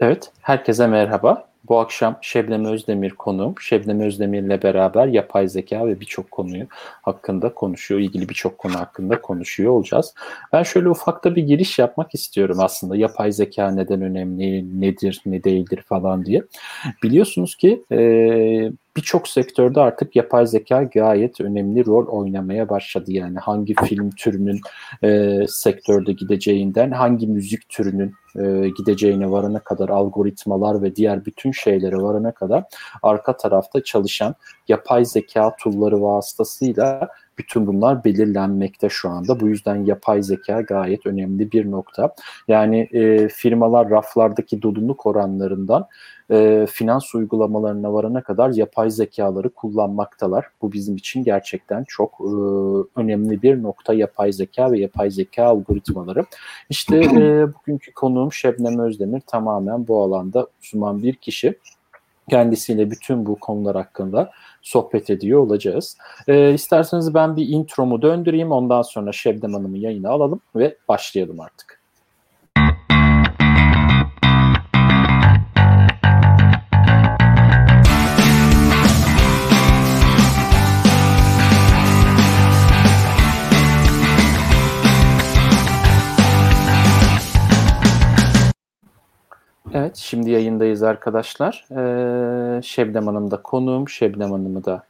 Evet, herkese merhaba. Bu akşam Şebnem Özdemir konuğum. Şebnem Özdemir ile beraber yapay zeka ve birçok konuyu hakkında konuşuyor, ilgili birçok konu hakkında konuşuyor olacağız. Ben şöyle ufakta bir giriş yapmak istiyorum aslında. Yapay zeka neden önemli, nedir, ne değildir falan diye. Biliyorsunuz ki e, birçok sektörde artık yapay zeka gayet önemli rol oynamaya başladı. Yani hangi film türünün e, sektörde gideceğinden, hangi müzik türünün e, gideceğine varana kadar algoritmalar ve diğer bütün şeylere varana kadar arka tarafta çalışan yapay zeka tool'ları vasıtasıyla bütün bunlar belirlenmekte şu anda. Bu yüzden yapay zeka gayet önemli bir nokta. Yani e, firmalar raflardaki doluluk oranlarından e, finans uygulamalarına varana kadar yapay zekaları kullanmaktalar. Bu bizim için gerçekten çok e, önemli bir nokta yapay zeka ve yapay zeka algoritmaları. İşte e, bugünkü konuğum Şebnem Özdemir tamamen bu alanda uzman bir kişi. Kendisiyle bütün bu konular hakkında sohbet ediyor olacağız. E, isterseniz ben bir intromu döndüreyim ondan sonra Şebnem Hanım'ı yayına alalım ve başlayalım artık. Evet, şimdi yayındayız arkadaşlar. Ee, Şebnem Hanım da konuğum. Şebnem Hanım'ı da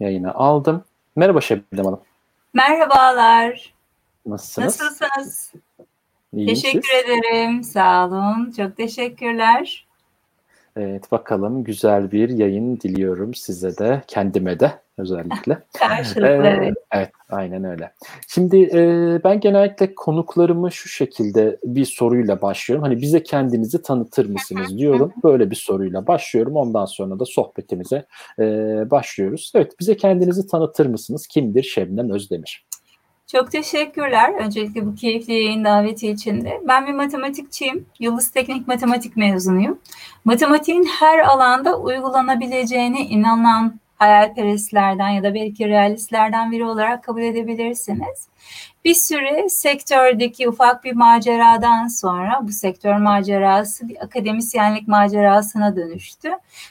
yayına aldım. Merhaba Şebnem Hanım. Merhabalar. Nasılsınız? Nasılsınız? İyiyim Teşekkür siz? ederim. Sağ olun. Çok teşekkürler. Evet bakalım güzel bir yayın diliyorum size de kendime de özellikle. Karşılıklı ee, evet. aynen öyle. Şimdi e, ben genellikle konuklarımı şu şekilde bir soruyla başlıyorum. Hani bize kendinizi tanıtır mısınız diyorum. Böyle bir soruyla başlıyorum. Ondan sonra da sohbetimize e, başlıyoruz. Evet bize kendinizi tanıtır mısınız? Kimdir Şebnem Özdemir? Çok teşekkürler. Öncelikle bu keyifli yayın daveti için de. Ben bir matematikçiyim. Yıldız Teknik Matematik mezunuyum. Matematiğin her alanda uygulanabileceğine inanan hayalperestlerden ya da belki realistlerden biri olarak kabul edebilirsiniz. Bir süre sektördeki ufak bir maceradan sonra bu sektör macerası bir akademisyenlik macerasına dönüştü.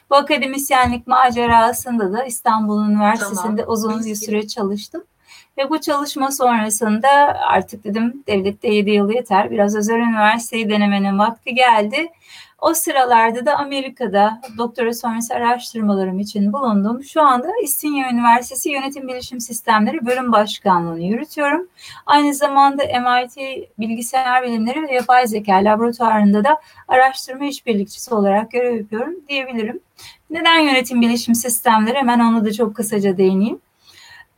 Bu akademisyenlik macerasında da İstanbul Üniversitesi'nde tamam. uzun bir süre çalıştım. Ve bu çalışma sonrasında artık dedim devlette 7 yıl yeter. Biraz özel üniversiteyi denemenin vakti geldi. O sıralarda da Amerika'da doktora sonrası araştırmalarım için bulundum. Şu anda İstinye Üniversitesi Yönetim Bilişim Sistemleri Bölüm Başkanlığı'nı yürütüyorum. Aynı zamanda MIT Bilgisayar Bilimleri ve Yapay Zeka Laboratuvarı'nda da araştırma işbirlikçisi olarak görev yapıyorum diyebilirim. Neden yönetim bilişim sistemleri? Hemen onu da çok kısaca değineyim.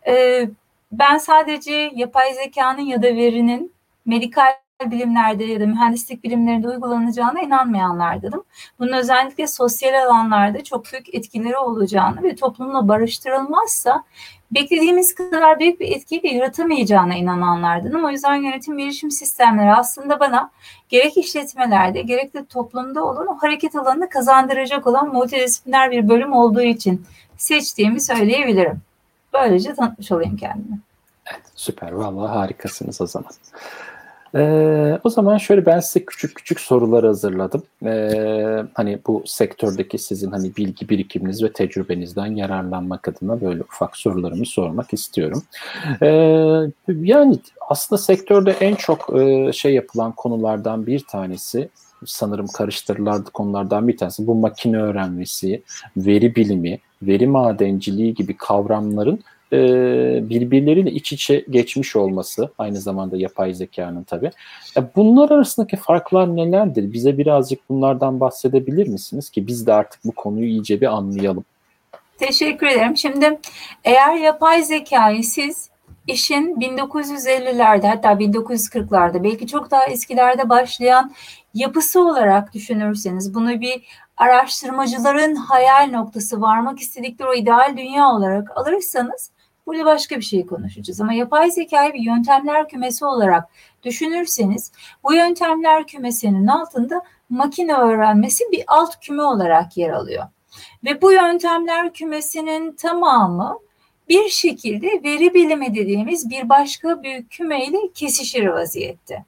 Ee, ben sadece yapay zekanın ya da verinin medikal bilimlerde ya da mühendislik bilimlerinde uygulanacağına inanmayanlardanım. Bunun özellikle sosyal alanlarda çok büyük etkileri olacağını ve toplumla barıştırılmazsa beklediğimiz kadar büyük bir etkiyi de yaratamayacağına inananlardanım. O yüzden yönetim bilişim sistemleri aslında bana gerek işletmelerde gerek de toplumda olan o hareket alanını kazandıracak olan multidisipliner bir bölüm olduğu için seçtiğimi söyleyebilirim. Böylece tanıtmış olayım kendimi. Evet, süper. Vallahi harikasınız o zaman. Ee, o zaman şöyle ben size küçük küçük sorular hazırladım. Ee, hani bu sektördeki sizin hani bilgi birikiminiz ve tecrübenizden yararlanmak adına böyle ufak sorularımı sormak istiyorum. Ee, yani aslında sektörde en çok e, şey yapılan konulardan bir tanesi sanırım karıştırılan konulardan bir tanesi bu makine öğrenmesi, veri bilimi, veri madenciliği gibi kavramların e, birbirleriyle iç içe geçmiş olması aynı zamanda yapay zekanın tabi. bunlar arasındaki farklar nelerdir? Bize birazcık bunlardan bahsedebilir misiniz ki biz de artık bu konuyu iyice bir anlayalım. Teşekkür ederim. Şimdi eğer yapay zekayı siz işin 1950'lerde hatta 1940'larda belki çok daha eskilerde başlayan yapısı olarak düşünürseniz bunu bir araştırmacıların hayal noktası varmak istedikleri o ideal dünya olarak alırsanız Burada başka bir şey konuşacağız ama yapay zekayı bir yöntemler kümesi olarak düşünürseniz bu yöntemler kümesinin altında makine öğrenmesi bir alt küme olarak yer alıyor. Ve bu yöntemler kümesinin tamamı bir şekilde veri bilimi dediğimiz bir başka büyük kümeyle kesişir vaziyette.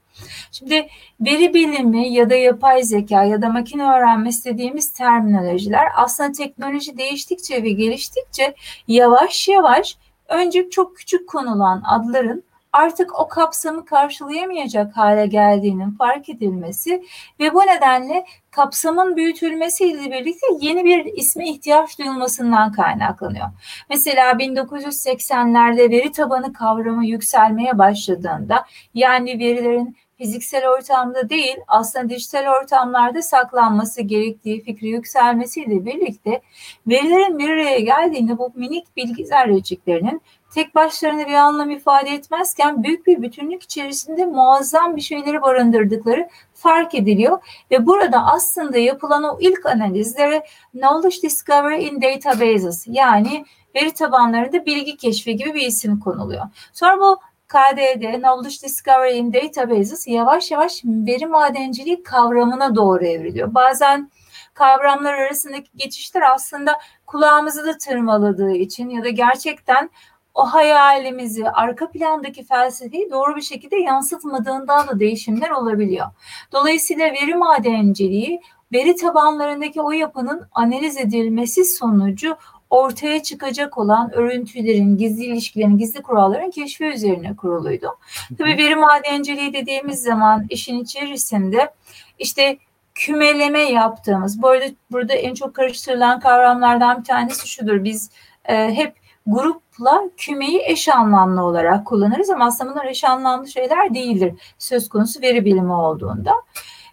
Şimdi veri bilimi ya da yapay zeka ya da makine öğrenmesi dediğimiz terminolojiler aslında teknoloji değiştikçe ve geliştikçe yavaş yavaş önce çok küçük konulan adların artık o kapsamı karşılayamayacak hale geldiğinin fark edilmesi ve bu nedenle kapsamın büyütülmesiyle birlikte yeni bir isme ihtiyaç duyulmasından kaynaklanıyor. Mesela 1980'lerde veri tabanı kavramı yükselmeye başladığında yani verilerin fiziksel ortamda değil aslında dijital ortamlarda saklanması gerektiği fikri yükselmesiyle birlikte verilerin bir araya geldiğinde bu minik bilgi zerreciklerinin tek başlarına bir anlam ifade etmezken büyük bir bütünlük içerisinde muazzam bir şeyleri barındırdıkları fark ediliyor ve burada aslında yapılan o ilk analizlere knowledge discovery in databases yani veri tabanlarında bilgi keşfi gibi bir isim konuluyor. Sonra bu KDD, Knowledge Discovery in Databases yavaş yavaş veri madenciliği kavramına doğru evriliyor. Bazen kavramlar arasındaki geçişler aslında kulağımızı da tırmaladığı için ya da gerçekten o hayalimizi, arka plandaki felsefeyi doğru bir şekilde yansıtmadığından da değişimler olabiliyor. Dolayısıyla veri madenciliği veri tabanlarındaki o yapının analiz edilmesi sonucu ortaya çıkacak olan örüntülerin, gizli ilişkilerin, gizli kuralların keşfi üzerine kuruluydu. Tabii veri madenciliği dediğimiz zaman işin içerisinde işte kümeleme yaptığımız, bu arada burada en çok karıştırılan kavramlardan bir tanesi şudur. Biz e, hep grupla kümeyi eş anlamlı olarak kullanırız ama aslında bunlar eş anlamlı şeyler değildir söz konusu veri bilimi olduğunda.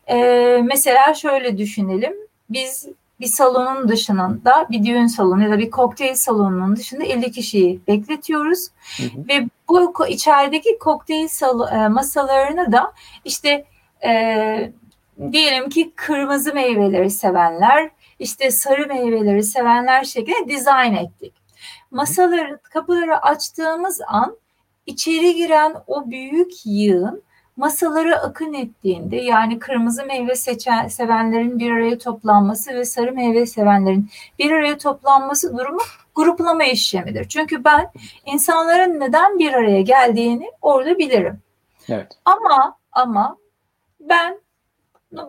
Ee, mesela şöyle düşünelim. Biz bir salonun dışında bir düğün salonu ya da bir kokteyl salonunun dışında 50 kişiyi bekletiyoruz. Hı hı. Ve bu içerideki kokteyl e, masalarını da işte e, diyelim ki kırmızı meyveleri sevenler, işte sarı meyveleri sevenler şeklinde dizayn ettik. Masaları, kapıları açtığımız an içeri giren o büyük yığın masaları akın ettiğinde yani kırmızı meyve seçen, sevenlerin bir araya toplanması ve sarı meyve sevenlerin bir araya toplanması durumu gruplama işlemidir. Çünkü ben insanların neden bir araya geldiğini orada bilirim. Evet. Ama ama ben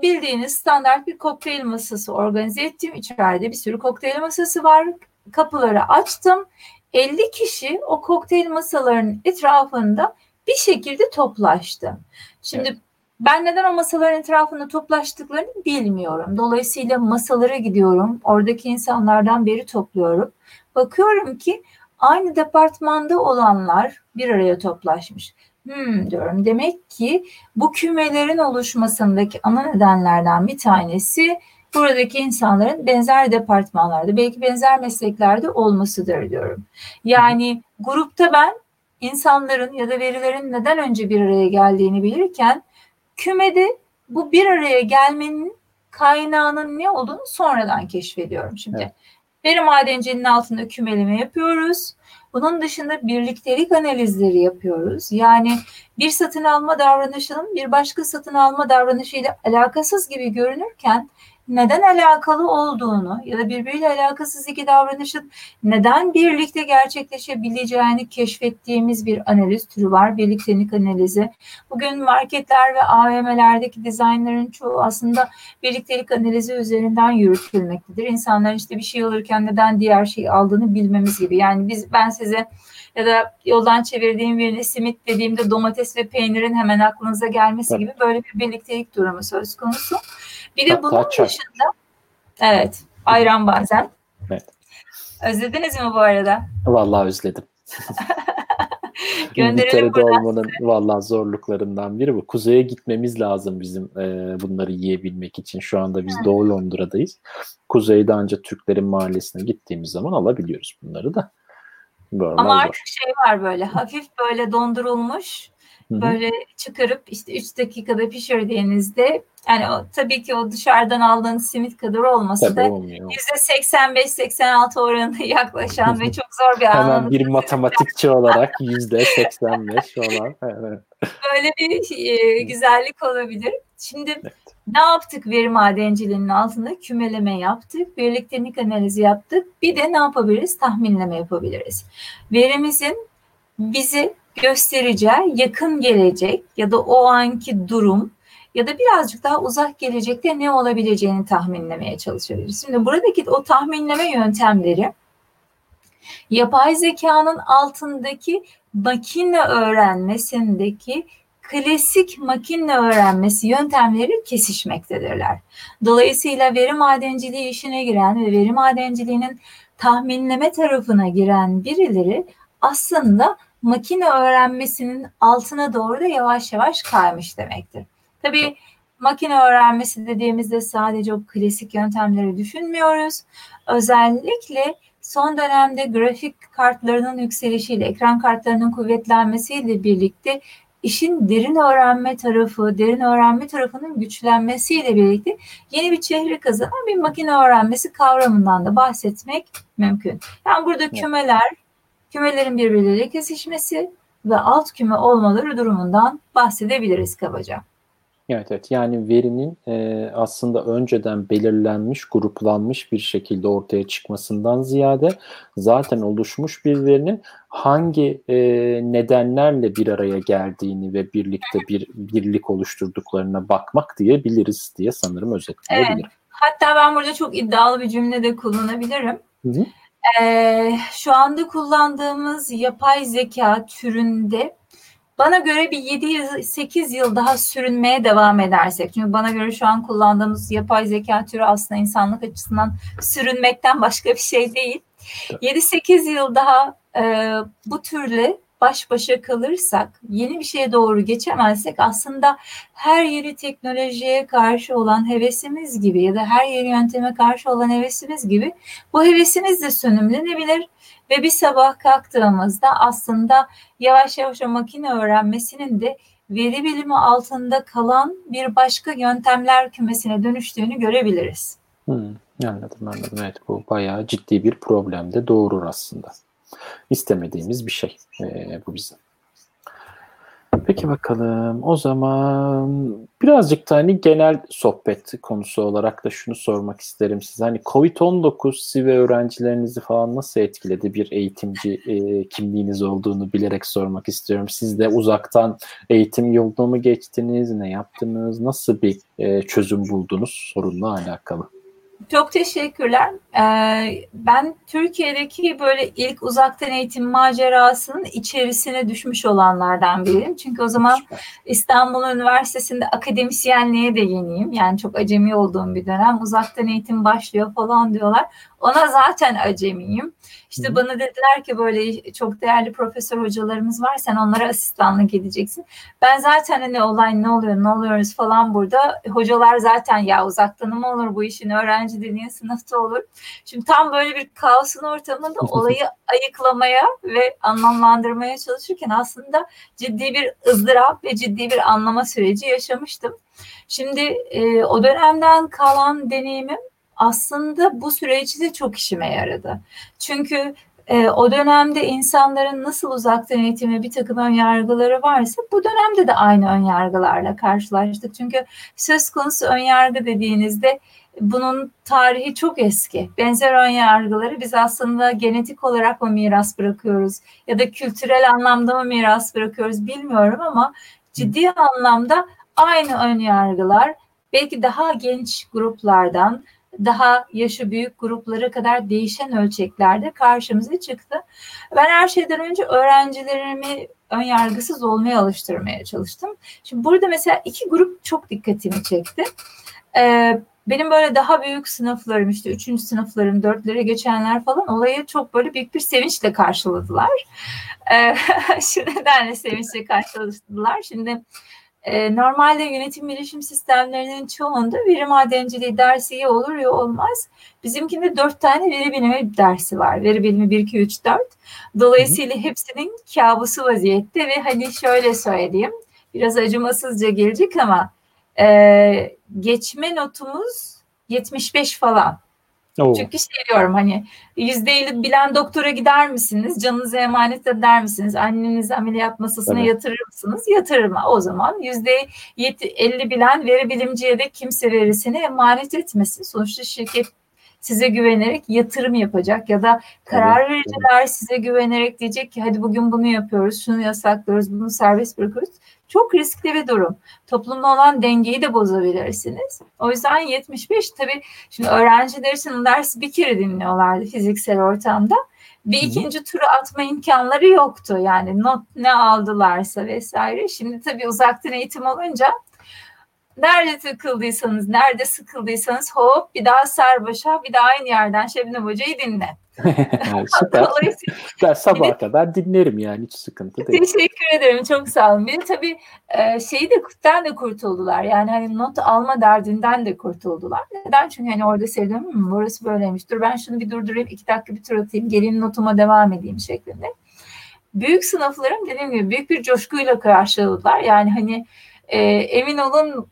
bildiğiniz standart bir kokteyl masası organize ettim. İçeride bir sürü kokteyl masası var. Kapıları açtım. 50 kişi o kokteyl masalarının etrafında bir şekilde toplaştı. Şimdi evet. ben neden o masaların etrafında toplaştıklarını bilmiyorum. Dolayısıyla masalara gidiyorum. Oradaki insanlardan beri topluyorum. Bakıyorum ki aynı departmanda olanlar bir araya toplaşmış. Hmm diyorum. Demek ki bu kümelerin oluşmasındaki ana nedenlerden bir tanesi buradaki insanların benzer departmanlarda, belki benzer mesleklerde olmasıdır diyorum. Yani grupta ben insanların ya da verilerin neden önce bir araya geldiğini bilirken kümede bu bir araya gelmenin kaynağının ne olduğunu sonradan keşfediyorum. Şimdi evet. veri madenciliğinin altında kümeleme yapıyoruz. Bunun dışında birliktelik analizleri yapıyoruz. Yani bir satın alma davranışının bir başka satın alma davranışıyla alakasız gibi görünürken neden alakalı olduğunu ya da birbiriyle alakasız iki davranışın neden birlikte gerçekleşebileceğini keşfettiğimiz bir analiz türü var. Birliktelik analizi. Bugün marketler ve AVM'lerdeki dizaynların çoğu aslında birliktelik analizi üzerinden yürütülmektedir. İnsanlar işte bir şey alırken neden diğer şeyi aldığını bilmemiz gibi. Yani biz ben size ya da yoldan çevirdiğim birine simit dediğimde domates ve peynirin hemen aklınıza gelmesi gibi böyle bir birliktelik durumu söz konusu. Bir de bunun Hatta dışında evet ayran bazen. Evet. Özlediniz mi bu arada? Vallahi özledim. İngiltere'de olmanın vallahi zorluklarından biri bu. Kuzeye gitmemiz lazım bizim e, bunları yiyebilmek için. Şu anda biz Hı. Doğu Londra'dayız. Kuzeyde ancak Türklerin mahallesine gittiğimiz zaman alabiliyoruz bunları da. Böyle Ama artık zor. şey var böyle hafif böyle dondurulmuş Böyle çıkarıp işte 3 dakikada pişirdiğinizde yani o, tabii ki o dışarıdan aldığınız simit kadar tabii da %85-86 oranına yaklaşan ve çok zor bir Hemen bir matematikçi olarak %85 olan. Evet. Böyle bir e, güzellik olabilir. Şimdi evet. ne yaptık veri madenciliğinin altında? Kümeleme yaptık, birliktelik analizi yaptık. Bir de ne yapabiliriz? Tahminleme yapabiliriz. Verimizin bizi göstereceği yakın gelecek ya da o anki durum ya da birazcık daha uzak gelecekte ne olabileceğini tahminlemeye çalışabiliriz. Şimdi buradaki o tahminleme yöntemleri yapay zekanın altındaki makine öğrenmesindeki klasik makine öğrenmesi yöntemleri kesişmektedirler. Dolayısıyla veri madenciliği işine giren ve veri madenciliğinin tahminleme tarafına giren birileri aslında makine öğrenmesinin altına doğru da yavaş yavaş kaymış demektir. Tabii makine öğrenmesi dediğimizde sadece o klasik yöntemleri düşünmüyoruz. Özellikle son dönemde grafik kartlarının yükselişiyle, ekran kartlarının kuvvetlenmesiyle birlikte işin derin öğrenme tarafı, derin öğrenme tarafının güçlenmesiyle birlikte yeni bir çehre kazanan bir makine öğrenmesi kavramından da bahsetmek mümkün. Yani burada kümeler, kümelerin birbirleriyle kesişmesi ve alt küme olmaları durumundan bahsedebiliriz kabaca. Evet, evet. Yani verinin e, aslında önceden belirlenmiş, gruplanmış bir şekilde ortaya çıkmasından ziyade zaten oluşmuş bir verinin hangi e, nedenlerle bir araya geldiğini ve birlikte bir birlik oluşturduklarına bakmak diyebiliriz diye sanırım özetleyebilirim. Evet. Hatta ben burada çok iddialı bir cümle de kullanabilirim. Hı hı. Ee, şu anda kullandığımız yapay zeka türünde bana göre bir 7-8 yıl daha sürünmeye devam edersek. Çünkü bana göre şu an kullandığımız yapay zeka türü aslında insanlık açısından sürünmekten başka bir şey değil. 7-8 yıl daha e, bu türle baş başa kalırsak, yeni bir şeye doğru geçemezsek aslında her yeni teknolojiye karşı olan hevesimiz gibi ya da her yeni yönteme karşı olan hevesimiz gibi bu hevesimiz de sönümlenebilir ve bir sabah kalktığımızda aslında yavaş yavaş o makine öğrenmesinin de veri bilimi altında kalan bir başka yöntemler kümesine dönüştüğünü görebiliriz. Hmm, anladım anladım. Evet bu bayağı ciddi bir problem de doğurur aslında. İstemediğimiz bir şey ee, bu bizim. Peki bakalım. O zaman birazcık da hani genel sohbet konusu olarak da şunu sormak isterim size. Hani Covid-19 sizi ve öğrencilerinizi falan nasıl etkiledi? Bir eğitimci e, kimliğiniz olduğunu bilerek sormak istiyorum. Siz de uzaktan eğitim yolunu mu geçtiniz? Ne yaptınız? Nasıl bir e, çözüm buldunuz sorunla alakalı? Çok teşekkürler. Ee, ben Türkiye'deki böyle ilk uzaktan eğitim macerasının içerisine düşmüş olanlardan biriyim. Çünkü o zaman İstanbul Üniversitesi'nde akademisyenliğe de yeniyim. Yani çok acemi olduğum bir dönem. Uzaktan eğitim başlıyor falan diyorlar. Ona zaten acemiyim. İşte Hı. bana dediler ki böyle çok değerli profesör hocalarımız var sen onlara asistanlık edeceksin. Ben zaten hani olay ne oluyor ne oluyoruz falan burada. Hocalar zaten ya uzaktan mı olur bu işin öğrenci dediğin sınıfta olur. Şimdi tam böyle bir kaosun ortamında olayı ayıklamaya ve anlamlandırmaya çalışırken aslında ciddi bir ızdırap ve ciddi bir anlama süreci yaşamıştım. Şimdi e, o dönemden kalan deneyimim aslında bu süreçte çok işime yaradı. Çünkü e, o dönemde insanların nasıl uzaktan eğitime bir takım ön yargıları varsa bu dönemde de aynı ön yargılarla karşılaştık. Çünkü söz konusu ön yargı dediğinizde bunun tarihi çok eski. Benzer ön yargıları biz aslında genetik olarak mı miras bırakıyoruz ya da kültürel anlamda mı miras bırakıyoruz bilmiyorum ama ciddi anlamda aynı ön yargılar belki daha genç gruplardan daha yaşı büyük gruplara kadar değişen ölçeklerde karşımıza çıktı. Ben her şeyden önce öğrencilerimi ön yargısız olmaya alıştırmaya çalıştım. Şimdi burada mesela iki grup çok dikkatimi çekti. Ee, benim böyle daha büyük sınıflarım işte üçüncü sınıflarım dörtlere geçenler falan olayı çok böyle büyük bir sevinçle karşıladılar. Ee, şu nedenle sevinçle karşıladılar. Şimdi e, normalde yönetim bilişim sistemlerinin çoğunda veri madenciliği dersi ya olur ya olmaz. Bizimkinde dört tane veri bilimi dersi var. Veri bilimi 1, 2, 3, 4. Dolayısıyla hepsinin kabusu vaziyette ve hani şöyle söyleyeyim. Biraz acımasızca gelecek ama e, geçme notumuz 75 falan. Oo. Çünkü şey diyorum hani %50 bilen doktora gider misiniz? Canınızı emanet eder misiniz? Annenizi ameliyat masasına evet. yatırır mısınız? Yatırırım. O zaman %50 bilen veri bilimciye de kimse verisini emanet etmesin. Sonuçta şirket size güvenerek yatırım yapacak ya da karar evet, vericiler evet. size güvenerek diyecek ki hadi bugün bunu yapıyoruz, şunu yasaklıyoruz, bunu serbest bırakıyoruz. Çok riskli bir durum. Toplumda olan dengeyi de bozabilirsiniz. O yüzden 75 tabii şimdi öğrenciler için dersi bir kere dinliyorlardı fiziksel ortamda. Bir ikinci turu atma imkanları yoktu. Yani not ne aldılarsa vesaire. Şimdi tabii uzaktan eğitim olunca nerede takıldıysanız, nerede sıkıldıysanız hop bir daha Sarbaş'a bir daha aynı yerden Şebnem Hoca'yı dinle. Süper. ben sabah kadar dinlerim yani hiç sıkıntı değil. Teşekkür ederim çok sağ olun. Bir tabii e, şeyi de da kurtuldular. Yani hani not alma derdinden de kurtuldular. Neden? Çünkü hani orada mi burası böyleymiş. Dur ben şunu bir durdurayım iki dakika bir tur atayım geleyim notuma devam edeyim şeklinde. Büyük sınıflarım dediğim gibi büyük bir coşkuyla karşıladılar. Yani hani e, emin olun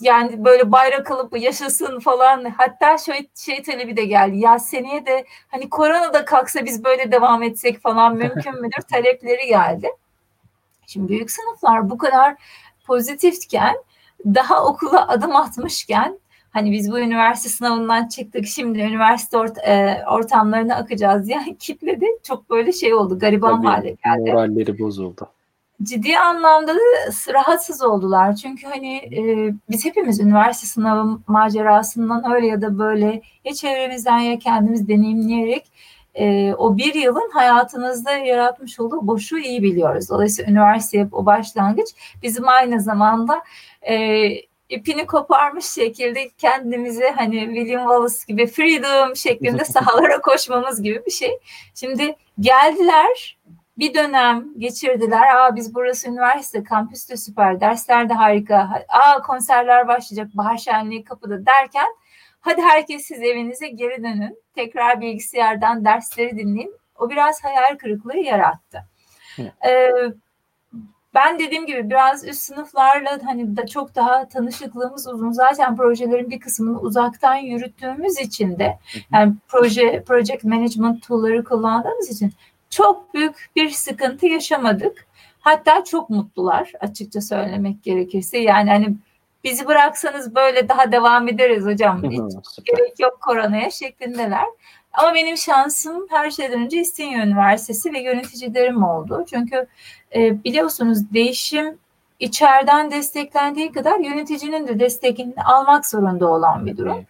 yani böyle bayrak alıp yaşasın falan hatta şöyle şey talebi de geldi ya seneye de hani korona da kalksa biz böyle devam etsek falan mümkün müdür talepleri geldi. Şimdi büyük sınıflar bu kadar pozitifken daha okula adım atmışken hani biz bu üniversite sınavından çıktık şimdi üniversite ort e, ortamlarına akacağız yani kitle de çok böyle şey oldu gariban Tabii, hale geldi. Moralleri bozuldu ciddi anlamda da rahatsız oldular. Çünkü hani e, biz hepimiz üniversite sınavı macerasından öyle ya da böyle ya çevremizden ya kendimiz deneyimleyerek e, o bir yılın hayatımızda yaratmış olduğu boşu iyi biliyoruz. Dolayısıyla üniversite o başlangıç bizim aynı zamanda e, ipini koparmış şekilde kendimizi hani William Wallace gibi freedom şeklinde sahalara koşmamız gibi bir şey. Şimdi geldiler bir dönem geçirdiler. Aa biz burası üniversite, kampüs de süper, dersler de harika. Aa konserler başlayacak, bahar şenliği kapıda derken hadi herkes siz evinize geri dönün. Tekrar bilgisayardan dersleri dinleyin. O biraz hayal kırıklığı yarattı. Ee, ben dediğim gibi biraz üst sınıflarla hani da çok daha tanışıklığımız uzun. Zaten projelerin bir kısmını uzaktan yürüttüğümüz için de yani proje project management tool'ları kullandığımız için çok büyük bir sıkıntı yaşamadık. Hatta çok mutlular açıkça söylemek gerekirse. Yani hani bizi bıraksanız böyle daha devam ederiz hocam. Hiç gerek yok koronaya şeklindeler. Ama benim şansım her şeyden önce İstinye Üniversitesi ve yöneticilerim oldu. Çünkü e, biliyorsunuz değişim içeriden desteklendiği kadar yöneticinin de destekini almak zorunda olan bir durum.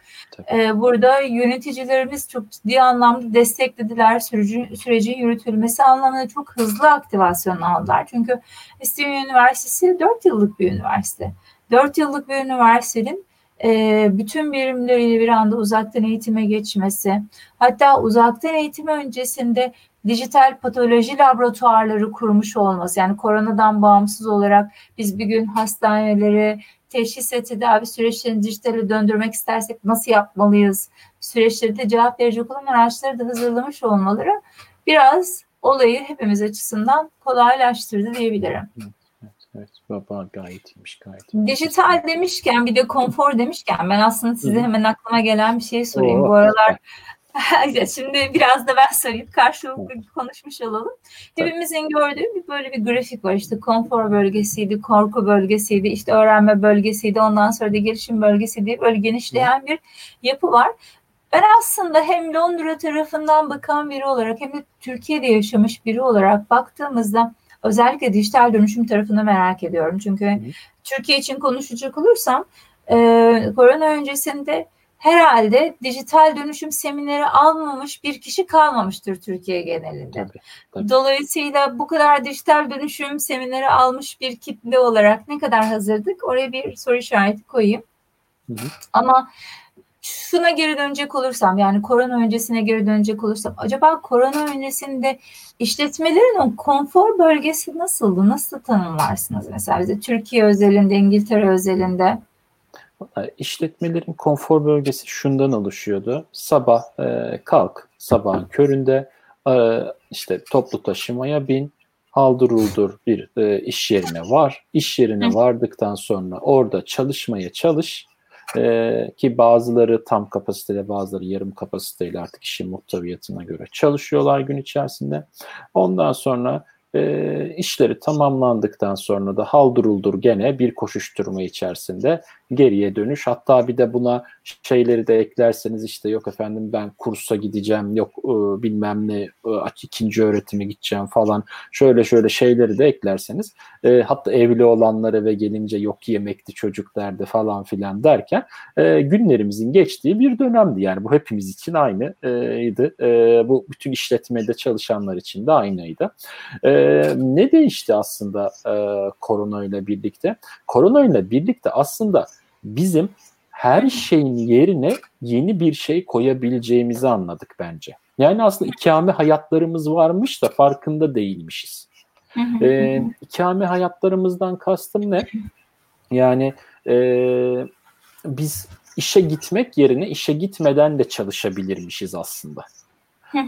Ee, burada yöneticilerimiz çok ciddi anlamda desteklediler. Süreci, sürecin yürütülmesi anlamında çok hızlı aktivasyon aldılar. Çünkü İstinye Üniversitesi 4 yıllık bir üniversite. 4 yıllık bir üniversitenin e, bütün birimleriyle bir anda uzaktan eğitime geçmesi, hatta uzaktan eğitim öncesinde dijital patoloji laboratuvarları kurmuş olması yani koronadan bağımsız olarak biz bir gün hastaneleri teşhis ve tedavi süreçlerini dijitale döndürmek istersek nasıl yapmalıyız? Süreçleri de cevap verecek olan araçları da hazırlamış olmaları biraz olayı hepimiz açısından kolaylaştırdı diyebilirim. Evet, baba gayet iyiymiş gayet. Dijital demişken bir de konfor demişken ben aslında size hemen aklıma gelen bir şey sorayım. Oo, Bu aralar Şimdi biraz da ben sorayım. Karşılıklı konuşmuş olalım. Hepimizin gördüğü bir böyle bir grafik var. İşte konfor bölgesiydi, korku bölgesiydi, işte öğrenme bölgesiydi, ondan sonra da gelişim bölgesiydi. Böyle genişleyen bir yapı var. Ben aslında hem Londra tarafından bakan biri olarak hem de Türkiye'de yaşamış biri olarak baktığımızda özellikle dijital dönüşüm tarafını merak ediyorum. Çünkü. Türkiye için konuşacak olursam e, korona öncesinde herhalde dijital dönüşüm semineri almamış bir kişi kalmamıştır Türkiye genelinde. Tabii, tabii. Dolayısıyla bu kadar dijital dönüşüm semineri almış bir kitle olarak ne kadar hazırdık? Oraya bir soru işareti koyayım. Hı hı. Ama şuna geri dönecek olursam yani korona öncesine geri dönecek olursam acaba korona öncesinde işletmelerin o konfor bölgesi nasıldı? Nasıl tanımlarsınız mesela bize Türkiye özelinde, İngiltere özelinde? İşletmelerin konfor bölgesi şundan oluşuyordu. Sabah e, kalk, sabahın köründe e, işte toplu taşımaya bin, haldır uldur bir e, iş yerine var. İş yerine vardıktan sonra orada çalışmaya çalış. E, ki bazıları tam kapasiteyle bazıları yarım kapasiteyle artık işin muhteviyatına göre çalışıyorlar gün içerisinde. Ondan sonra e, işleri tamamlandıktan sonra da halduruldur gene bir koşuşturma içerisinde geriye dönüş. Hatta bir de buna şeyleri de eklerseniz işte yok efendim ben kursa gideceğim, yok e, bilmem ne e, ikinci öğretime gideceğim falan şöyle şöyle şeyleri de eklerseniz e, hatta evli olanlara ve gelince yok yemekti çocuklardı falan filan derken e, günlerimizin geçtiği bir dönemdi. Yani bu hepimiz için aynıydı. E, bu bütün işletmede çalışanlar için de aynıydı. E, ne değişti aslında e, korona ile birlikte? Korona ile birlikte aslında bizim her şeyin yerine yeni bir şey koyabileceğimizi anladık bence. Yani aslında ikame hayatlarımız varmış da farkında değilmişiz. ee, ikame hayatlarımızdan kastım ne? Yani e, biz işe gitmek yerine işe gitmeden de çalışabilirmişiz aslında.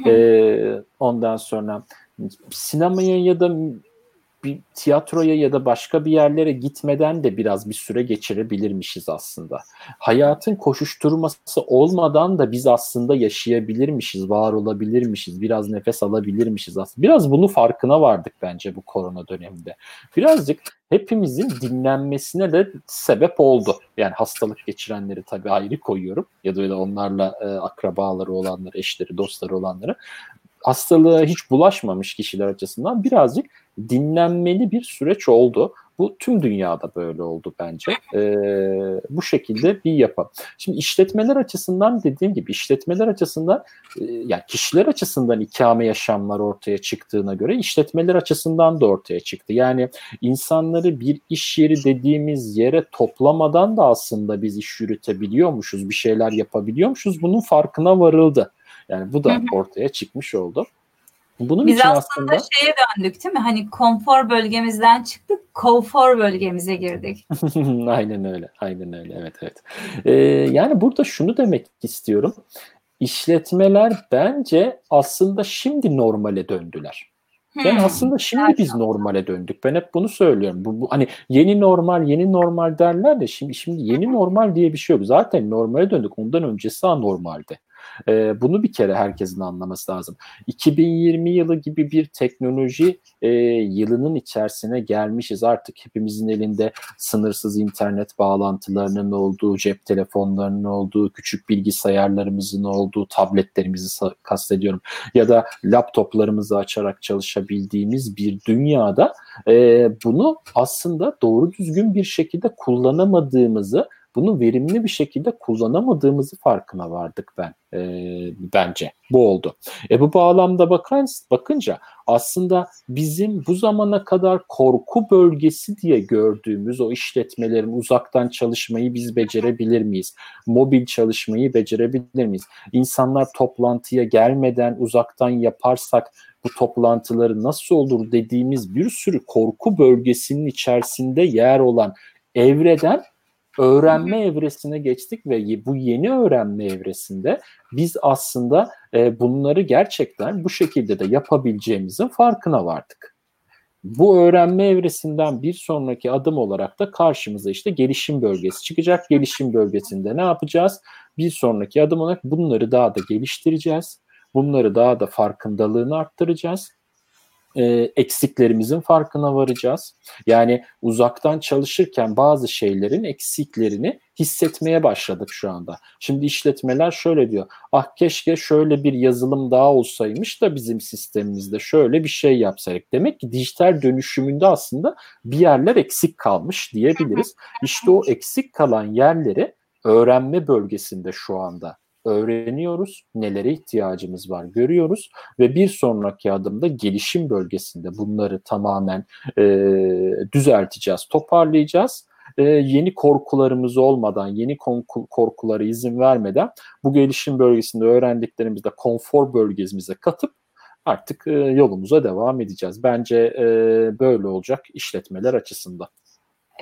ee, ondan sonra sinemaya ya da bir tiyatroya ya da başka bir yerlere gitmeden de biraz bir süre geçirebilirmişiz aslında. Hayatın koşuşturması olmadan da biz aslında yaşayabilirmişiz, var olabilirmişiz, biraz nefes alabilirmişiz aslında. Biraz bunu farkına vardık bence bu korona döneminde. Birazcık hepimizin dinlenmesine de sebep oldu. Yani hastalık geçirenleri tabii ayrı koyuyorum ya da öyle onlarla e, akrabaları olanları, eşleri, dostları olanları hastalığa hiç bulaşmamış kişiler açısından birazcık dinlenmeli bir süreç oldu. Bu tüm dünyada böyle oldu bence. Ee, bu şekilde bir yapı. Şimdi işletmeler açısından dediğim gibi işletmeler açısından e, yani kişiler açısından ikame yaşamlar ortaya çıktığına göre işletmeler açısından da ortaya çıktı. Yani insanları bir iş yeri dediğimiz yere toplamadan da aslında biz iş yürütebiliyormuşuz, bir şeyler yapabiliyormuşuz. Bunun farkına varıldı. Yani bu da ortaya çıkmış oldu. Bunun Biz için aslında, aslında şeye döndük değil mi? Hani konfor bölgemizden çıktık, konfor bölgemize girdik. aynen öyle, aynen öyle. Evet, evet. Ee, yani burada şunu demek istiyorum. İşletmeler bence aslında şimdi normale döndüler. Yani hmm, aslında şimdi biz normale döndük. Ben hep bunu söylüyorum. Bu, bu hani yeni normal, yeni normal derler de şimdi şimdi yeni normal diye bir şey yok. Zaten normale döndük. Ondan öncesi anormaldi. E, bunu bir kere herkesin anlaması lazım. 2020 yılı gibi bir teknoloji e, yılının içerisine gelmişiz. Artık hepimizin elinde sınırsız internet bağlantılarının olduğu, cep telefonlarının olduğu, küçük bilgisayarlarımızın olduğu, tabletlerimizi kastediyorum ya da laptoplarımızı açarak çalışabildiğimiz bir dünyada e, bunu aslında doğru düzgün bir şekilde kullanamadığımızı bunu verimli bir şekilde kullanamadığımızı farkına vardık ben e, bence. Bu oldu. E bu bağlamda bakın, bakınca aslında bizim bu zamana kadar korku bölgesi diye gördüğümüz o işletmelerin uzaktan çalışmayı biz becerebilir miyiz? Mobil çalışmayı becerebilir miyiz? İnsanlar toplantıya gelmeden uzaktan yaparsak bu toplantıları nasıl olur dediğimiz bir sürü korku bölgesinin içerisinde yer olan evreden öğrenme evresine geçtik ve bu yeni öğrenme evresinde biz aslında e, bunları gerçekten bu şekilde de yapabileceğimizin farkına vardık. Bu öğrenme evresinden bir sonraki adım olarak da karşımıza işte gelişim bölgesi çıkacak. Gelişim bölgesinde ne yapacağız? Bir sonraki adım olarak bunları daha da geliştireceğiz. Bunları daha da farkındalığını arttıracağız e, eksiklerimizin farkına varacağız. Yani uzaktan çalışırken bazı şeylerin eksiklerini hissetmeye başladık şu anda. Şimdi işletmeler şöyle diyor. Ah keşke şöyle bir yazılım daha olsaymış da bizim sistemimizde şöyle bir şey yapsaydık. Demek ki dijital dönüşümünde aslında bir yerler eksik kalmış diyebiliriz. İşte o eksik kalan yerleri öğrenme bölgesinde şu anda öğreniyoruz, nelere ihtiyacımız var görüyoruz ve bir sonraki adımda gelişim bölgesinde bunları tamamen e, düzelteceğiz, toparlayacağız. E, yeni korkularımız olmadan, yeni korku, korkulara izin vermeden bu gelişim bölgesinde öğrendiklerimizi de konfor bölgemize katıp artık e, yolumuza devam edeceğiz. Bence e, böyle olacak işletmeler açısından.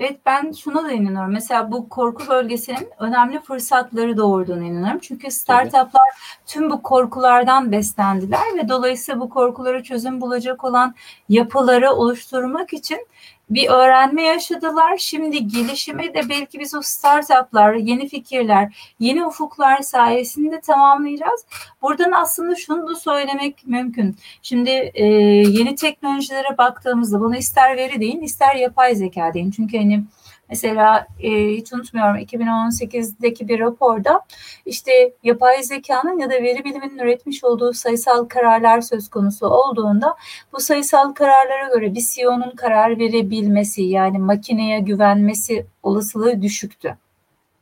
Evet ben şuna da inanıyorum. Mesela bu korku bölgesinin önemli fırsatları doğurduğunu inanıyorum. Çünkü startuplar tüm bu korkulardan beslendiler ve dolayısıyla bu korkuları çözüm bulacak olan yapıları oluşturmak için bir öğrenme yaşadılar. Şimdi gelişimi de belki biz o startuplar, yeni fikirler, yeni ufuklar sayesinde tamamlayacağız. Buradan aslında şunu da söylemek mümkün. Şimdi e, yeni teknolojilere baktığımızda bunu ister veri deyin, ister yapay zeka deyin. Çünkü hani Mesela e, hiç unutmuyorum 2018'deki bir raporda işte yapay zekanın ya da veri biliminin üretmiş olduğu sayısal kararlar söz konusu olduğunda bu sayısal kararlara göre bir CEO'nun karar verebilmesi yani makineye güvenmesi olasılığı düşüktü.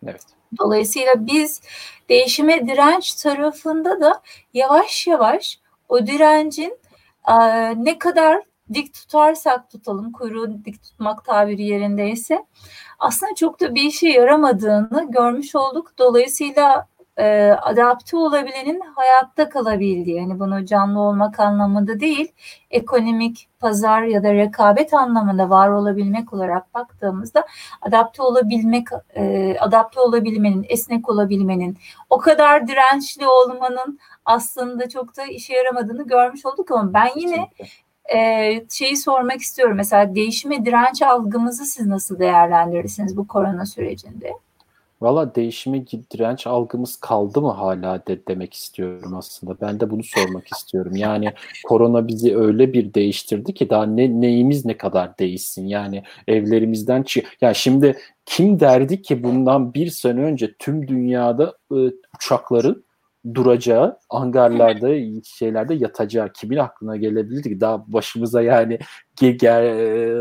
Evet. Dolayısıyla biz değişime direnç tarafında da yavaş yavaş o direncin ne kadar dik tutarsak tutalım, kuyruğu dik tutmak tabiri yerindeyse aslında çok da bir işe yaramadığını görmüş olduk. Dolayısıyla e, adapte olabilenin hayatta kalabildiği, yani bunu canlı olmak anlamında değil, ekonomik, pazar ya da rekabet anlamında var olabilmek olarak baktığımızda adapte olabilmek, e, adapte olabilmenin, esnek olabilmenin, o kadar dirençli olmanın aslında çok da işe yaramadığını görmüş olduk ama ben yine e, şeyi sormak istiyorum. Mesela değişime direnç algımızı siz nasıl değerlendirirsiniz bu korona sürecinde? Valla değişime direnç algımız kaldı mı hala de demek istiyorum aslında. Ben de bunu sormak istiyorum. Yani korona bizi öyle bir değiştirdi ki daha ne neyimiz ne kadar değişsin. Yani evlerimizden çı yani şimdi kim derdi ki bundan bir sene önce tüm dünyada e, uçakların duracağı, hangarlarda, şeylerde yatacağı kimin aklına gelebilirdi ki? Daha başımıza yani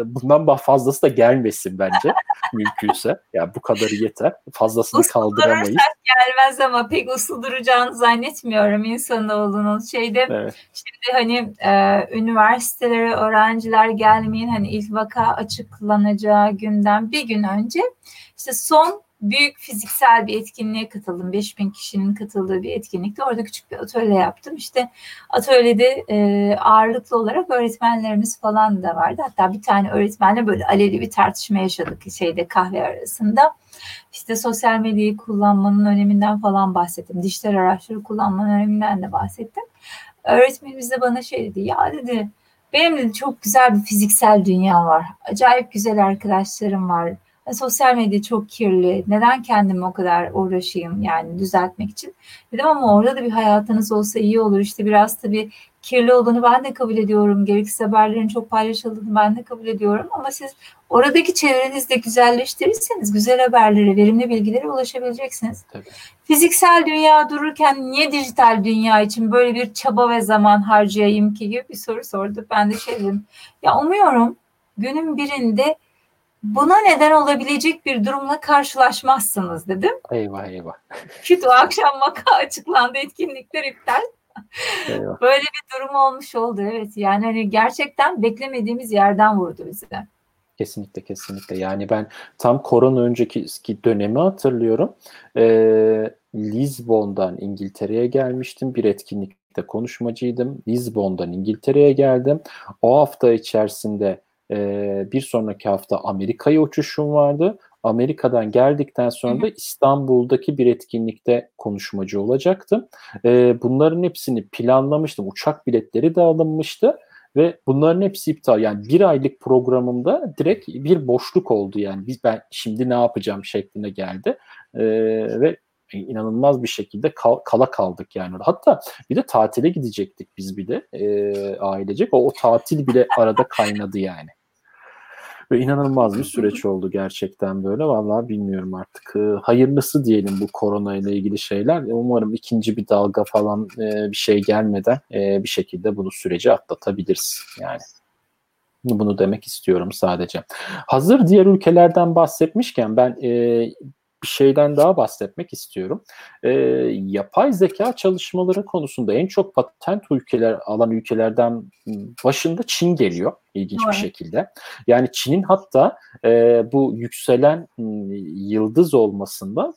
bundan fazlası da gelmesin bence mümkünse. Ya yani bu kadarı yeter. Fazlasını uslu kaldıramayız. gelmez ama pek uslu duracağını zannetmiyorum insanoğlunun. Şeyde evet. şimdi hani e, üniversitelere öğrenciler gelmeyin hani ilk vaka açıklanacağı günden bir gün önce işte son büyük fiziksel bir etkinliğe katıldım. 5000 kişinin katıldığı bir etkinlikte. Orada küçük bir atölye yaptım. İşte atölyede e, ağırlıklı olarak öğretmenlerimiz falan da vardı. Hatta bir tane öğretmenle böyle aleli bir tartışma yaşadık şeyde kahve arasında. İşte sosyal medyayı kullanmanın öneminden falan bahsettim. Dijital araçları kullanmanın öneminden de bahsettim. Öğretmenimiz de bana şey dedi. Ya dedi benim de çok güzel bir fiziksel dünya var. Acayip güzel arkadaşlarım var sosyal medya çok kirli. Neden kendimi o kadar uğraşayım yani düzeltmek için? Dedim ama orada da bir hayatınız olsa iyi olur. İşte biraz tabii kirli olduğunu ben de kabul ediyorum. Gereksiz haberlerin çok paylaşıldığını ben de kabul ediyorum. Ama siz oradaki çevrenizde güzelleştirirseniz güzel haberlere, verimli bilgilere ulaşabileceksiniz. Tabii. Fiziksel dünya dururken niye dijital dünya için böyle bir çaba ve zaman harcayayım ki gibi bir soru sordu. Ben de şey dedim. Ya umuyorum günün birinde buna neden olabilecek bir durumla karşılaşmazsınız dedim. Eyvah eyvah. Çünkü o akşam vaka açıklandı etkinlikler iptal. Eyvah. Böyle bir durum olmuş oldu evet. Yani hani gerçekten beklemediğimiz yerden vurdu bizi. Kesinlikle kesinlikle. Yani ben tam korona önceki dönemi hatırlıyorum. Ee, Lisbon'dan İngiltere'ye gelmiştim. Bir etkinlikte konuşmacıydım. Lisbon'dan İngiltere'ye geldim. O hafta içerisinde e, bir sonraki hafta Amerika'ya uçuşum vardı. Amerika'dan geldikten sonra da İstanbul'daki bir etkinlikte konuşmacı olacaktım. E, bunların hepsini planlamıştım. Uçak biletleri de alınmıştı ve bunların hepsi iptal. Yani bir aylık programımda direkt bir boşluk oldu yani. Biz ben şimdi ne yapacağım şeklinde geldi. E, ve inanılmaz bir şekilde kal, kala kaldık yani. Hatta bir de tatile gidecektik biz bir de e, ailecek. O, o tatil bile arada kaynadı yani. Ve inanılmaz bir süreç oldu gerçekten böyle. Vallahi bilmiyorum artık. hayırlısı diyelim bu korona ile ilgili şeyler. Umarım ikinci bir dalga falan e, bir şey gelmeden e, bir şekilde bunu süreci atlatabiliriz yani. Bunu demek istiyorum sadece. Hazır diğer ülkelerden bahsetmişken ben e, bir şeyden daha bahsetmek istiyorum. E, yapay zeka çalışmaları konusunda en çok patent ülkeler alan ülkelerden başında Çin geliyor ilginç evet. bir şekilde. Yani Çin'in hatta e, bu yükselen yıldız olmasında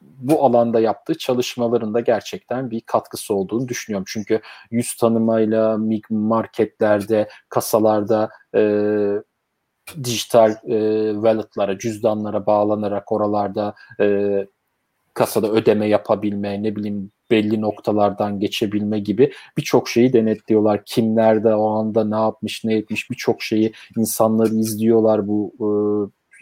bu alanda yaptığı çalışmalarında gerçekten bir katkısı olduğunu düşünüyorum. Çünkü yüz tanımayla marketlerde, kasalarda e, dijital e, wallet'lara, cüzdanlara bağlanarak oralarda e, kasada ödeme yapabilme, ne bileyim belli noktalardan geçebilme gibi birçok şeyi denetliyorlar. Kim nerede o anda ne yapmış ne etmiş birçok şeyi insanları izliyorlar bu e,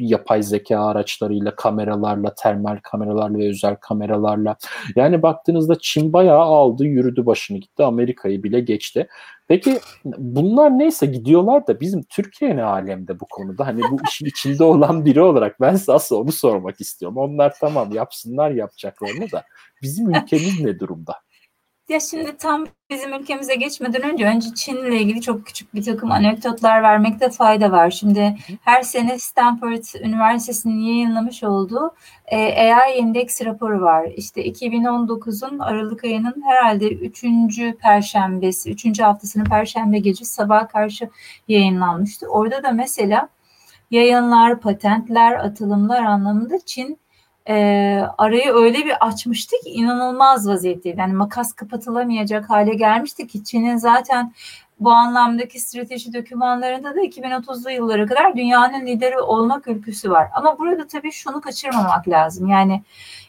yapay zeka araçlarıyla, kameralarla, termal kameralarla ve özel kameralarla. Yani baktığınızda Çin bayağı aldı, yürüdü başını gitti. Amerika'yı bile geçti. Peki bunlar neyse gidiyorlar da bizim Türkiye ne alemde bu konuda? Hani bu işin içinde olan biri olarak ben size asıl onu sormak istiyorum. Onlar tamam yapsınlar yapacaklarını da bizim ülkemiz ne durumda? Ya şimdi tam bizim ülkemize geçmeden önce önce Çin ile ilgili çok küçük bir takım anekdotlar vermekte fayda var. Şimdi her sene Stanford Üniversitesi'nin yayınlamış olduğu e, AI Index raporu var. İşte 2019'un Aralık ayının herhalde 3. perşembesi, 3. haftasının perşembe gece sabah karşı yayınlanmıştı. Orada da mesela yayınlar, patentler, atılımlar anlamında Çin e, arayı öyle bir açmıştı ki inanılmaz vaziyetteydi. Yani makas kapatılamayacak hale gelmişti ki Çin'in zaten bu anlamdaki strateji dokümanlarında da 2030'lu yıllara kadar dünyanın lideri olmak ülküsü var. Ama burada tabii şunu kaçırmamak lazım. Yani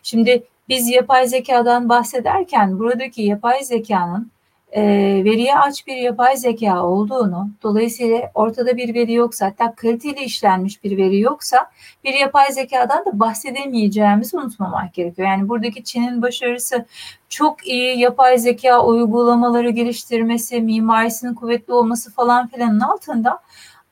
şimdi biz yapay zekadan bahsederken buradaki yapay zekanın e, veriye aç bir yapay zeka olduğunu, dolayısıyla ortada bir veri yoksa, hatta kaliteli işlenmiş bir veri yoksa bir yapay zekadan da bahsedemeyeceğimizi unutmamak gerekiyor. Yani buradaki Çin'in başarısı çok iyi yapay zeka uygulamaları geliştirmesi, mimarisinin kuvvetli olması falan filanın altında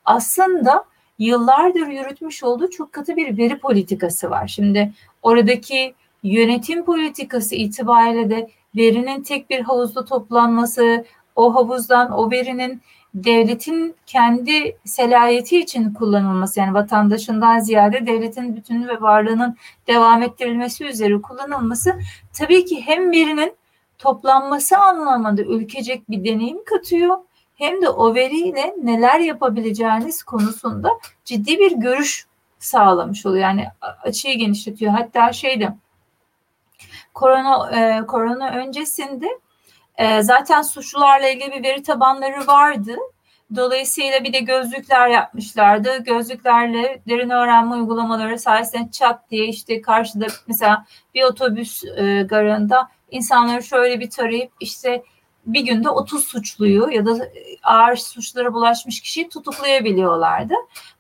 aslında yıllardır yürütmüş olduğu çok katı bir veri politikası var. Şimdi oradaki yönetim politikası itibariyle de verinin tek bir havuzda toplanması, o havuzdan o verinin devletin kendi selayeti için kullanılması yani vatandaşından ziyade devletin bütünü ve varlığının devam ettirilmesi üzere kullanılması tabii ki hem verinin toplanması anlamında ülkecek bir deneyim katıyor hem de o veriyle neler yapabileceğiniz konusunda ciddi bir görüş sağlamış oluyor. Yani açıyı genişletiyor. Hatta şeyde korona e, korona öncesinde e, zaten suçlularla ilgili bir veri tabanları vardı. Dolayısıyla bir de gözlükler yapmışlardı. Gözlüklerle derin öğrenme uygulamaları sayesinde çat diye işte karşıda mesela bir otobüs e, garında insanları şöyle bir tarayıp işte bir günde 30 suçluyu ya da ağır suçlara bulaşmış kişiyi tutuklayabiliyorlardı.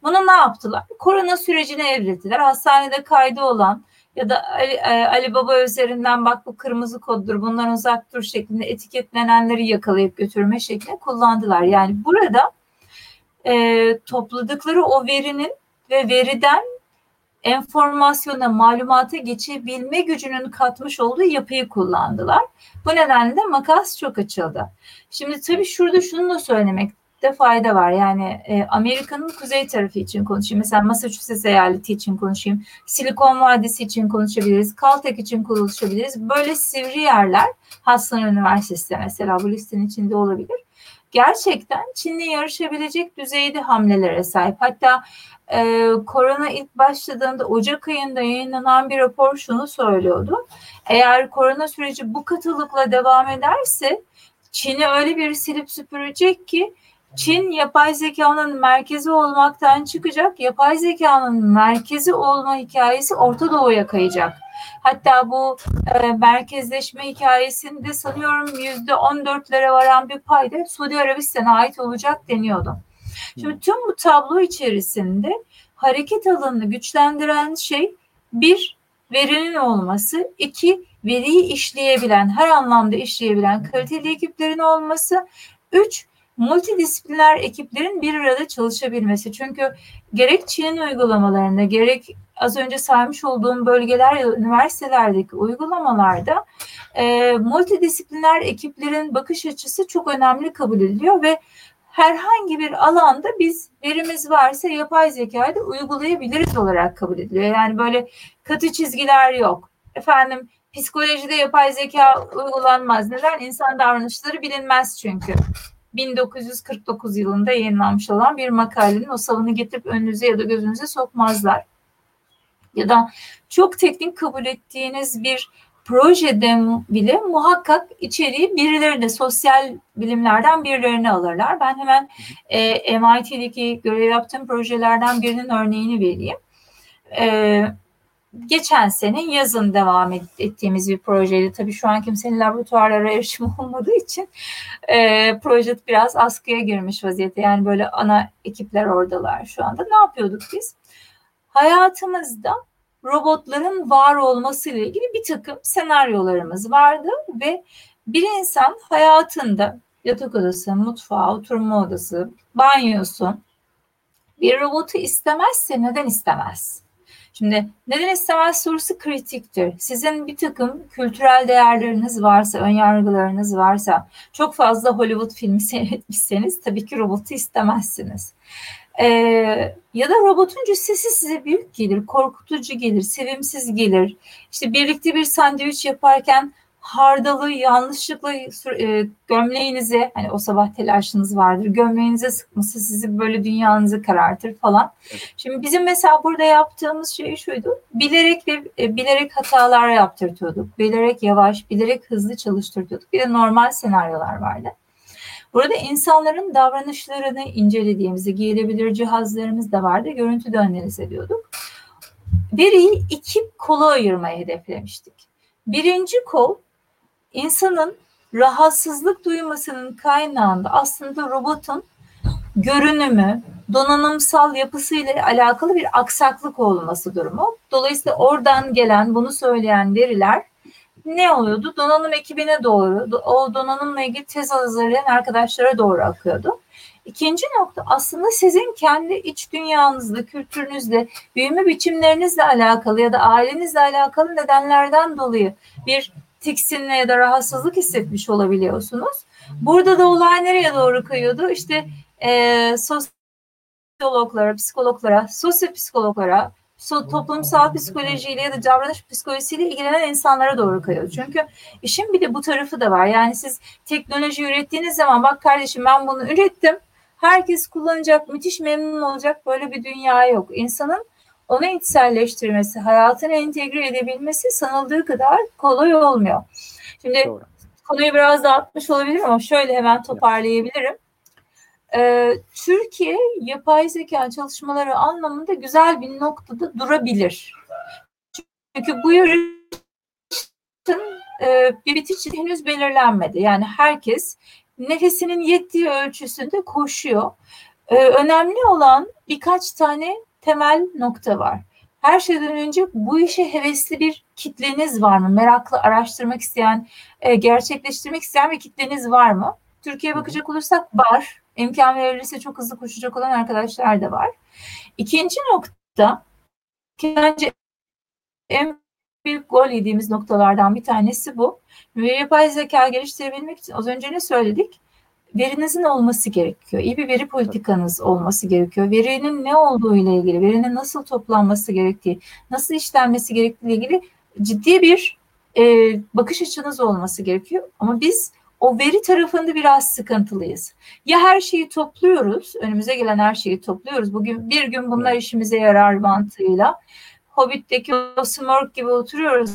Bunu ne yaptılar? Korona sürecine evrildiler. Hastanede kaydı olan ya da Ali, e, Ali Baba üzerinden bak bu kırmızı koddur bundan uzak dur şeklinde etiketlenenleri yakalayıp götürme şeklinde kullandılar. Yani burada e, topladıkları o verinin ve veriden enformasyona, malumata geçebilme gücünün katmış olduğu yapıyı kullandılar. Bu nedenle de makas çok açıldı. Şimdi tabii şurada şunu da söylemek de fayda var. Yani e, Amerika'nın kuzey tarafı için konuşayım. Mesela Massachusetts eyaleti için konuşayım. Silikon Vadisi için konuşabiliriz. Caltech için konuşabiliriz. Böyle sivri yerler Hudson Üniversitesi mesela bu listenin içinde olabilir. Gerçekten Çin'le yarışabilecek düzeyde hamlelere sahip. Hatta e, korona ilk başladığında Ocak ayında yayınlanan bir rapor şunu söylüyordu. Eğer korona süreci bu katılıkla devam ederse Çin'i öyle bir silip süpürecek ki Çin yapay zekanın merkezi olmaktan çıkacak, yapay zekanın merkezi olma hikayesi Orta Doğu'ya kayacak. Hatta bu e, merkezleşme hikayesinde sanıyorum yüzde on dörtlere varan bir payda Suudi Arabistan'a ait olacak deniyordu. Şimdi tüm bu tablo içerisinde hareket alanını güçlendiren şey bir verinin olması, iki veriyi işleyebilen, her anlamda işleyebilen kaliteli ekiplerin olması, üç multidisipliner ekiplerin bir arada çalışabilmesi. Çünkü gerek Çin'in uygulamalarında gerek az önce saymış olduğum bölgeler üniversitelerdeki uygulamalarda e, multidisipliner ekiplerin bakış açısı çok önemli kabul ediliyor ve herhangi bir alanda biz verimiz varsa yapay zekayı da uygulayabiliriz olarak kabul ediliyor. Yani böyle katı çizgiler yok. Efendim psikolojide yapay zeka uygulanmaz. Neden? İnsan davranışları bilinmez çünkü. 1949 yılında yayınlanmış olan bir makalenin o savını getirip önünüze ya da gözünüze sokmazlar. Ya da çok teknik kabul ettiğiniz bir projede bile muhakkak içeriği birileri de sosyal bilimlerden birilerini alırlar. Ben hemen e, MIT'deki görev yaptığım projelerden birinin örneğini vereyim. E, geçen sene yazın devam ettiğimiz bir projeydi. Tabii şu an kimsenin laboratuvarlara erişimi olmadığı için e, proje biraz askıya girmiş vaziyette. Yani böyle ana ekipler oradalar şu anda. Ne yapıyorduk biz? Hayatımızda robotların var olması ile ilgili bir takım senaryolarımız vardı ve bir insan hayatında yatak odası, mutfağı, oturma odası, banyosu bir robotu istemezse neden istemez? Şimdi neden istemez sorusu kritiktir. Sizin bir takım kültürel değerleriniz varsa, önyargılarınız varsa, çok fazla Hollywood filmi seyretmişseniz tabii ki robotu istemezsiniz. Ee, ya da robotun cüssesi size büyük gelir, korkutucu gelir, sevimsiz gelir. İşte birlikte bir sandviç yaparken hardalı yanlışlıkla e, gömleğinize hani o sabah telaşınız vardır gömleğinize sıkması sizi böyle dünyanızı karartır falan. Evet. Şimdi bizim mesela burada yaptığımız şey şuydu. Bilerek ve e, bilerek hatalar yaptırtıyorduk. Bilerek yavaş, bilerek hızlı çalıştırıyorduk. Bir de normal senaryolar vardı. Burada insanların davranışlarını incelediğimizde giyilebilir cihazlarımız da vardı. Görüntü de analiz ediyorduk. Veriyi iki kola ayırmayı hedeflemiştik. Birinci kol insanın rahatsızlık duymasının kaynağında aslında robotun görünümü, donanımsal yapısıyla alakalı bir aksaklık olması durumu. Dolayısıyla oradan gelen bunu söyleyen veriler ne oluyordu? Donanım ekibine doğru, o donanımla ilgili tez hazırlayan arkadaşlara doğru akıyordu. İkinci nokta aslında sizin kendi iç dünyanızla, kültürünüzle, büyüme biçimlerinizle alakalı ya da ailenizle alakalı nedenlerden dolayı bir tiksinme ya da rahatsızlık hissetmiş olabiliyorsunuz. Burada da olay nereye doğru kayıyordu? İşte e, sosyologlara, psikologlara, sosyopsikologlara, so, toplumsal psikolojiyle ya da davranış psikolojisiyle ilgilenen insanlara doğru kayıyor. Çünkü işin bir de bu tarafı da var. Yani siz teknoloji ürettiğiniz zaman bak kardeşim ben bunu ürettim. Herkes kullanacak, müthiş memnun olacak böyle bir dünya yok. İnsanın onu içselleştirmesi, hayatına entegre edebilmesi sanıldığı kadar kolay olmuyor. Şimdi Doğru. konuyu biraz dağıtmış olabilirim ama şöyle hemen toparlayabilirim. Ee, Türkiye yapay zeka çalışmaları anlamında güzel bir noktada durabilir. Çünkü bu yarışın e, bir bitiş henüz belirlenmedi. Yani herkes nefesinin yettiği ölçüsünde koşuyor. Ee, önemli olan birkaç tane temel nokta var. Her şeyden önce bu işe hevesli bir kitleniz var mı? Meraklı, araştırmak isteyen, e, gerçekleştirmek isteyen bir kitleniz var mı? Türkiye'ye bakacak olursak var. İmkan verilirse çok hızlı koşacak olan arkadaşlar da var. İkinci nokta, bence en büyük gol yediğimiz noktalardan bir tanesi bu. Yapay zeka geliştirebilmek için az önce ne söyledik? Verinizin olması gerekiyor. İyi bir veri politikanız olması gerekiyor. Verinin ne olduğu ile ilgili, verinin nasıl toplanması gerektiği, nasıl işlenmesi gerektiği ile ilgili ciddi bir e, bakış açınız olması gerekiyor. Ama biz o veri tarafında biraz sıkıntılıyız. Ya her şeyi topluyoruz, önümüze gelen her şeyi topluyoruz. Bugün bir gün bunlar işimize yarar mantığıyla. Hobbit'teki o Smurk gibi oturuyoruz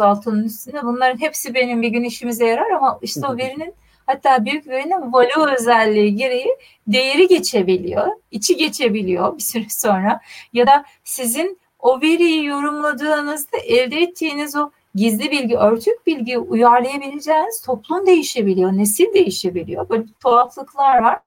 altının üstünde. Bunların hepsi benim bir gün işimize yarar ama işte o verinin Hatta büyük verinin value özelliği gereği değeri geçebiliyor, içi geçebiliyor bir süre sonra. Ya da sizin o veriyi yorumladığınızda elde ettiğiniz o gizli bilgi, örtük bilgi uyarlayabileceğiniz toplum değişebiliyor, nesil değişebiliyor. Böyle tuhaflıklar var.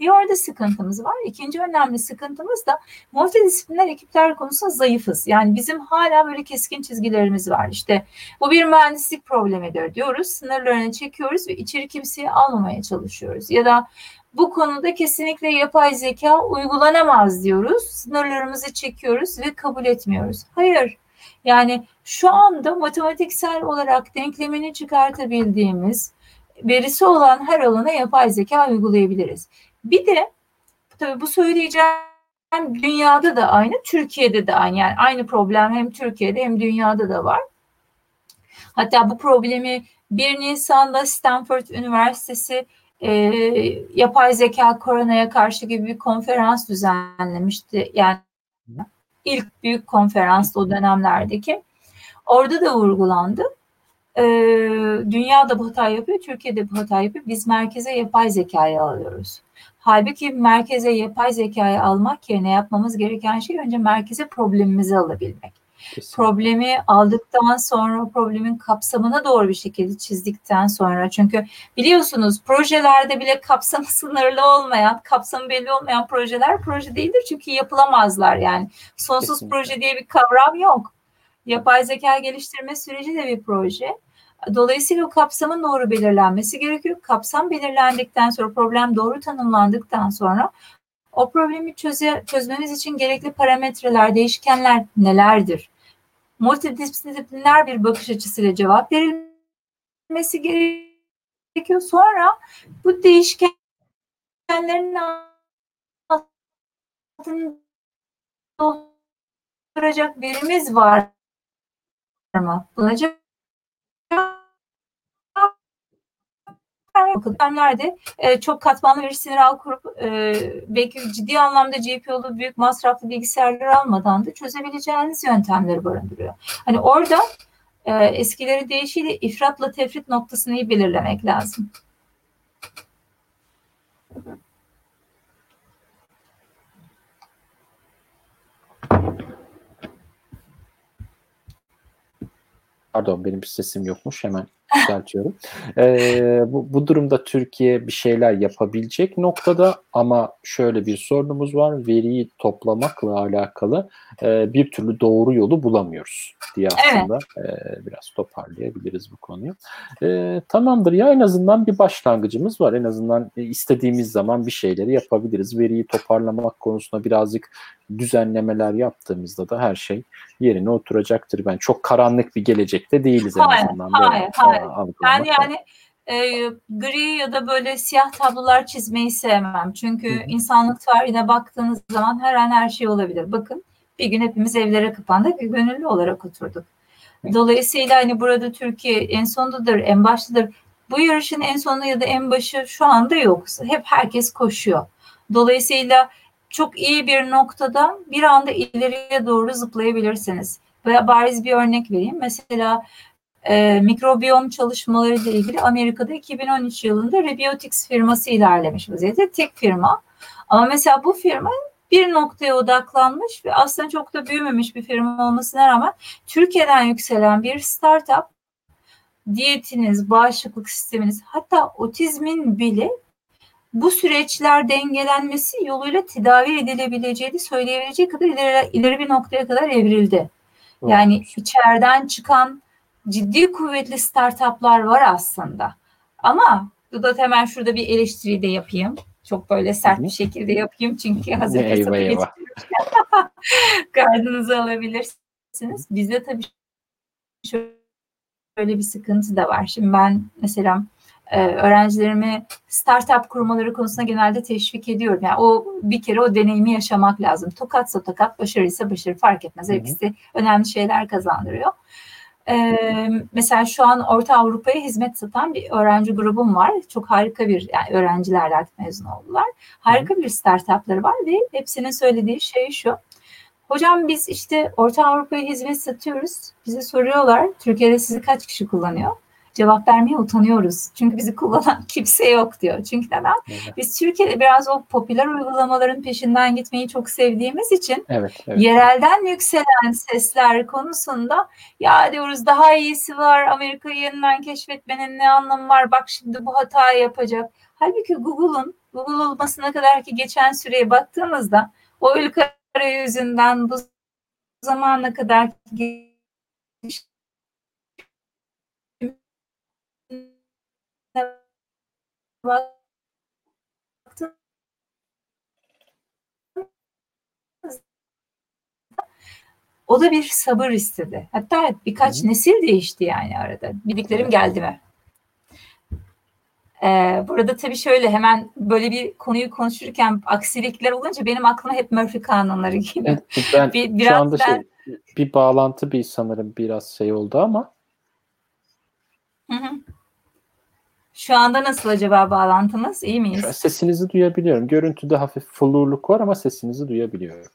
Bir orada sıkıntımız var. İkinci önemli sıkıntımız da multidisipliner ekipler konusunda zayıfız. Yani bizim hala böyle keskin çizgilerimiz var. İşte bu bir mühendislik problemidir diyoruz. Sınırlarını çekiyoruz ve içeri kimseyi almamaya çalışıyoruz. Ya da bu konuda kesinlikle yapay zeka uygulanamaz diyoruz. Sınırlarımızı çekiyoruz ve kabul etmiyoruz. Hayır. Yani şu anda matematiksel olarak denklemini çıkartabildiğimiz verisi olan her alana yapay zeka uygulayabiliriz. Bir de tabii bu söyleyeceğim dünyada da aynı, Türkiye'de de aynı. Yani aynı problem hem Türkiye'de hem dünyada da var. Hatta bu problemi 1 Nisan'da Stanford Üniversitesi e, yapay zeka koronaya karşı gibi bir konferans düzenlemişti. Yani ilk büyük konferans o dönemlerdeki. Orada da vurgulandı. E, dünya da bu hata yapıyor, Türkiye de bu hata yapıyor. Biz merkeze yapay zekayı alıyoruz. Halbuki merkeze yapay zekayı almak yerine yapmamız gereken şey önce merkeze problemimizi alabilmek. Kesinlikle. problemi aldıktan sonra problemin kapsamına doğru bir şekilde çizdikten sonra çünkü biliyorsunuz projelerde bile kapsamı sınırlı olmayan, kapsamı belli olmayan projeler proje değildir çünkü yapılamazlar yani. Sonsuz Kesinlikle. proje diye bir kavram yok. Yapay zeka geliştirme süreci de bir proje. Dolayısıyla o kapsamın doğru belirlenmesi gerekiyor. Kapsam belirlendikten sonra, problem doğru tanımlandıktan sonra o problemi çöze, çözmemiz için gerekli parametreler, değişkenler nelerdir? Multidisipliner bir bakış açısıyla cevap verilmesi gerekiyor. Sonra bu değişkenlerin altında dolduracak birimiz var mı? Bulacak dönemlerde e, çok katmanlı bir sinir ağ kurup e, belki ciddi anlamda GPU'lu büyük masraflı bilgisayarlar almadan da çözebileceğiniz yöntemleri barındırıyor. Hani orada e, eskileri değişiyle ifratla tefrit noktasını iyi belirlemek lazım. Pardon benim sesim yokmuş hemen düzeltiyorum. Ee, bu, bu durumda Türkiye bir şeyler yapabilecek noktada ama şöyle bir sorunumuz var. Veriyi toplamakla alakalı e, bir türlü doğru yolu bulamıyoruz diye aslında evet. e, biraz toparlayabiliriz bu konuyu. E, tamamdır ya en azından bir başlangıcımız var. En azından istediğimiz zaman bir şeyleri yapabiliriz. Veriyi toparlamak konusunda birazcık düzenlemeler yaptığımızda da her şey yerine oturacaktır. Ben çok karanlık bir gelecekte değiliz en hayır, azından. Hayır, hayır. Ben yani e, gri ya da böyle siyah tablolar çizmeyi sevmem. Çünkü Hı-hı. insanlık tarihine baktığınız zaman her an her şey olabilir. Bakın bir gün hepimiz evlere kapandık ve gönüllü olarak oturduk. Dolayısıyla hani burada Türkiye en sondadır, en baştadır. Bu yarışın en sonu ya da en başı şu anda yok. Hep herkes koşuyor. Dolayısıyla çok iyi bir noktada bir anda ileriye doğru zıplayabilirsiniz. Ve bariz bir örnek vereyim. Mesela e, mikrobiyom çalışmaları ile ilgili Amerika'da 2013 yılında Rebiotics firması ilerlemiş vaziyette. Tek firma. Ama mesela bu firma bir noktaya odaklanmış ve aslında çok da büyümemiş bir firma olmasına rağmen Türkiye'den yükselen bir startup diyetiniz, bağışıklık sisteminiz hatta otizmin bile bu süreçler dengelenmesi yoluyla tedavi edilebileceğini söyleyebilecek kadar ileri, ileri bir noktaya kadar evrildi. Yani içeriden çıkan ciddi kuvvetli startuplar var aslında. Ama da hemen şurada bir eleştiri de yapayım. Çok böyle sert bir şekilde yapayım çünkü hazır eyvah. gardınızı alabilirsiniz. Bizde tabii şöyle bir sıkıntı da var. Şimdi ben mesela e, öğrencilerimi startup kurmaları konusunda genelde teşvik ediyorum. Yani o bir kere o deneyimi yaşamak lazım. Tokatsa tokat, başarıysa başarı fark etmez. Hepsi önemli şeyler kazandırıyor. Ee, mesela şu an Orta Avrupa'ya hizmet satan bir öğrenci grubum var. Çok harika bir yani öğrenciler artık mezun oldular. Harika bir startupları var ve hepsinin söylediği şey şu. Hocam biz işte Orta Avrupa'ya hizmet satıyoruz. Bize soruyorlar Türkiye'de sizi kaç kişi kullanıyor? Cevap vermeye utanıyoruz. Çünkü bizi kullanan kimse yok diyor. Çünkü neden? Evet. Biz Türkiye'de biraz o popüler uygulamaların peşinden gitmeyi çok sevdiğimiz için evet, evet. yerelden yükselen sesler konusunda ya diyoruz daha iyisi var. Amerika'yı yeniden keşfetmenin ne anlamı var? Bak şimdi bu hatayı yapacak. Halbuki Google'un Google olmasına kadar ki geçen süreye baktığımızda o ülke arayüzünden bu zamana kadar o da bir sabır istedi. Hatta birkaç Hı. nesil değişti yani arada. Bildiklerim geldi mi? Ee, burada tabii şöyle hemen böyle bir konuyu konuşurken aksilikler olunca benim aklıma hep Murphy kanunları geliyor. Evet, ben bir, biraz şu anda ben... şey, bir bağlantı bir sanırım biraz şey oldu ama. Hı hı. Şu anda nasıl acaba bağlantımız? İyi miyiz? Sesinizi duyabiliyorum. Görüntüde hafif flurluk var ama sesinizi duyabiliyorum.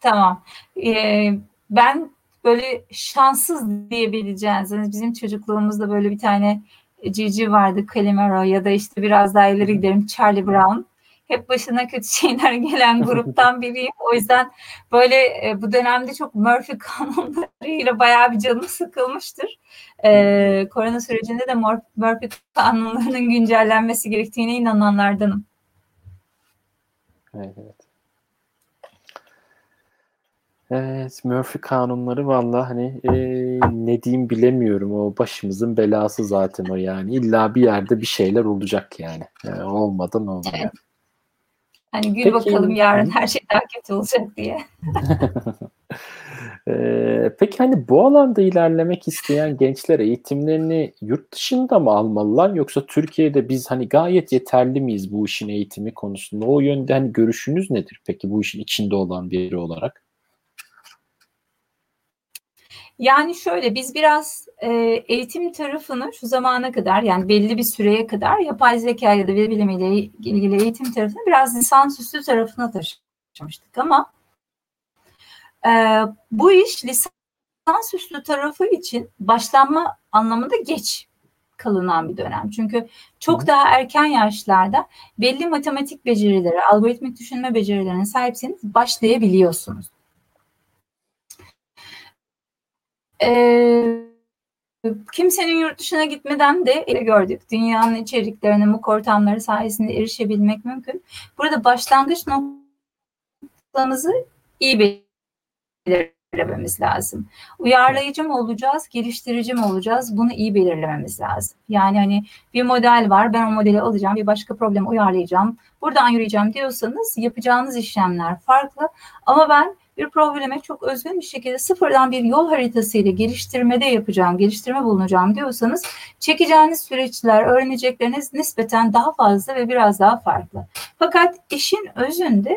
Tamam. Ee, ben böyle şanssız diyebileceğiniz, yani bizim çocukluğumuzda böyle bir tane cici vardı Calimero ya da işte biraz daha ileri gidelim Charlie Brown. Hep başına kötü şeyler gelen gruptan biriyim. O yüzden böyle e, bu dönemde çok Murphy kanunlarıyla bayağı bir canım sıkılmıştır. E, korona sürecinde de Murphy kanunlarının güncellenmesi gerektiğine inananlardanım. Evet, evet. Murphy kanunları valla hani e, ne diyeyim bilemiyorum. O başımızın belası zaten o yani. İlla bir yerde bir şeyler olacak yani. yani olmadan olmuyor. Evet. Hani gül Peki, bakalım yarın her şey daha kötü olacak diye. ee, peki hani bu alanda ilerlemek isteyen gençler eğitimlerini yurt dışında mı almalılar yoksa Türkiye'de biz hani gayet yeterli miyiz bu işin eğitimi konusunda? O yönde hani görüşünüz nedir peki bu işin içinde olan biri olarak? Yani şöyle biz biraz e, eğitim tarafını şu zamana kadar yani belli bir süreye kadar yapay zeka ya da veri bilimiyle ilgili eğitim tarafını biraz lisansüstü tarafına taşımıştık ama e, bu iş lisansüstü tarafı için başlanma anlamında geç kalınan bir dönem. Çünkü çok daha erken yaşlarda belli matematik becerileri, algoritmik düşünme becerilerine sahipseniz başlayabiliyorsunuz. E, kimsenin yurt dışına gitmeden de gördük. Dünyanın içeriklerine, MOOC ortamları sayesinde erişebilmek mümkün. Burada başlangıç noktamızı iyi belirlememiz lazım. Uyarlayıcı mı olacağız, geliştirici mi olacağız? Bunu iyi belirlememiz lazım. Yani hani bir model var, ben o modeli alacağım, bir başka problemi uyarlayacağım, buradan yürüyeceğim diyorsanız yapacağınız işlemler farklı. Ama ben bir probleme çok özgün bir şekilde sıfırdan bir yol haritası ile geliştirmede yapacağım, geliştirme bulunacağım diyorsanız çekeceğiniz süreçler, öğrenecekleriniz nispeten daha fazla ve biraz daha farklı. Fakat işin özünde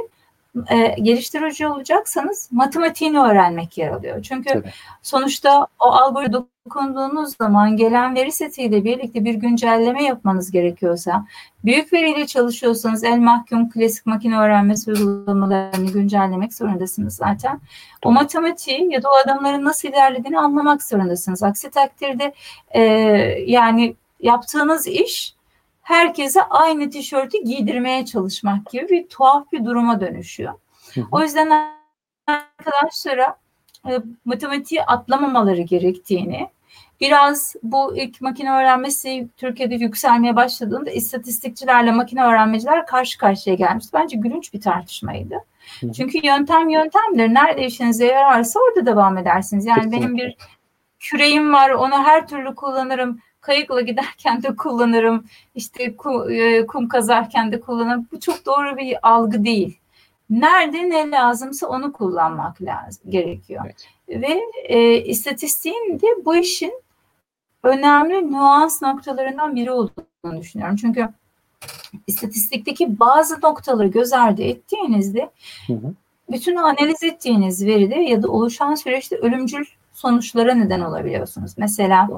e, geliştirici olacaksanız matematiğini öğrenmek yer alıyor. Çünkü Tabii. sonuçta o algoritma dokunduğunuz zaman gelen veri setiyle birlikte bir güncelleme yapmanız gerekiyorsa, büyük veriyle çalışıyorsanız el mahkum klasik makine öğrenmesi uygulamalarını güncellemek zorundasınız zaten. O matematiği ya da o adamların nasıl ilerlediğini anlamak zorundasınız. Aksi takdirde e, yani yaptığınız iş herkese aynı tişörtü giydirmeye çalışmak gibi bir tuhaf bir duruma dönüşüyor. O yüzden arkadaşlara e, matematiği atlamamaları gerektiğini, biraz bu ilk makine öğrenmesi Türkiye'de yükselmeye başladığında istatistikçilerle makine öğrenmeciler karşı karşıya gelmişti. Bence gülünç bir tartışmaydı. Çünkü yöntem yöntemdir. Nerede işinize yararsa orada devam edersiniz. Yani Kesinlikle. benim bir küreğim var, onu her türlü kullanırım. Kayıkla giderken de kullanırım. İşte e, kum kazarken de kullanırım. Bu çok doğru bir algı değil nerede ne lazımsa onu kullanmak lazım gerekiyor. Evet. Ve e, istatistiğin de bu işin önemli nüans noktalarından biri olduğunu düşünüyorum. Çünkü istatistikteki bazı noktaları göz ardı ettiğinizde hı hı. bütün analiz ettiğiniz veride ya da oluşan süreçte ölümcül sonuçlara neden olabiliyorsunuz. Mesela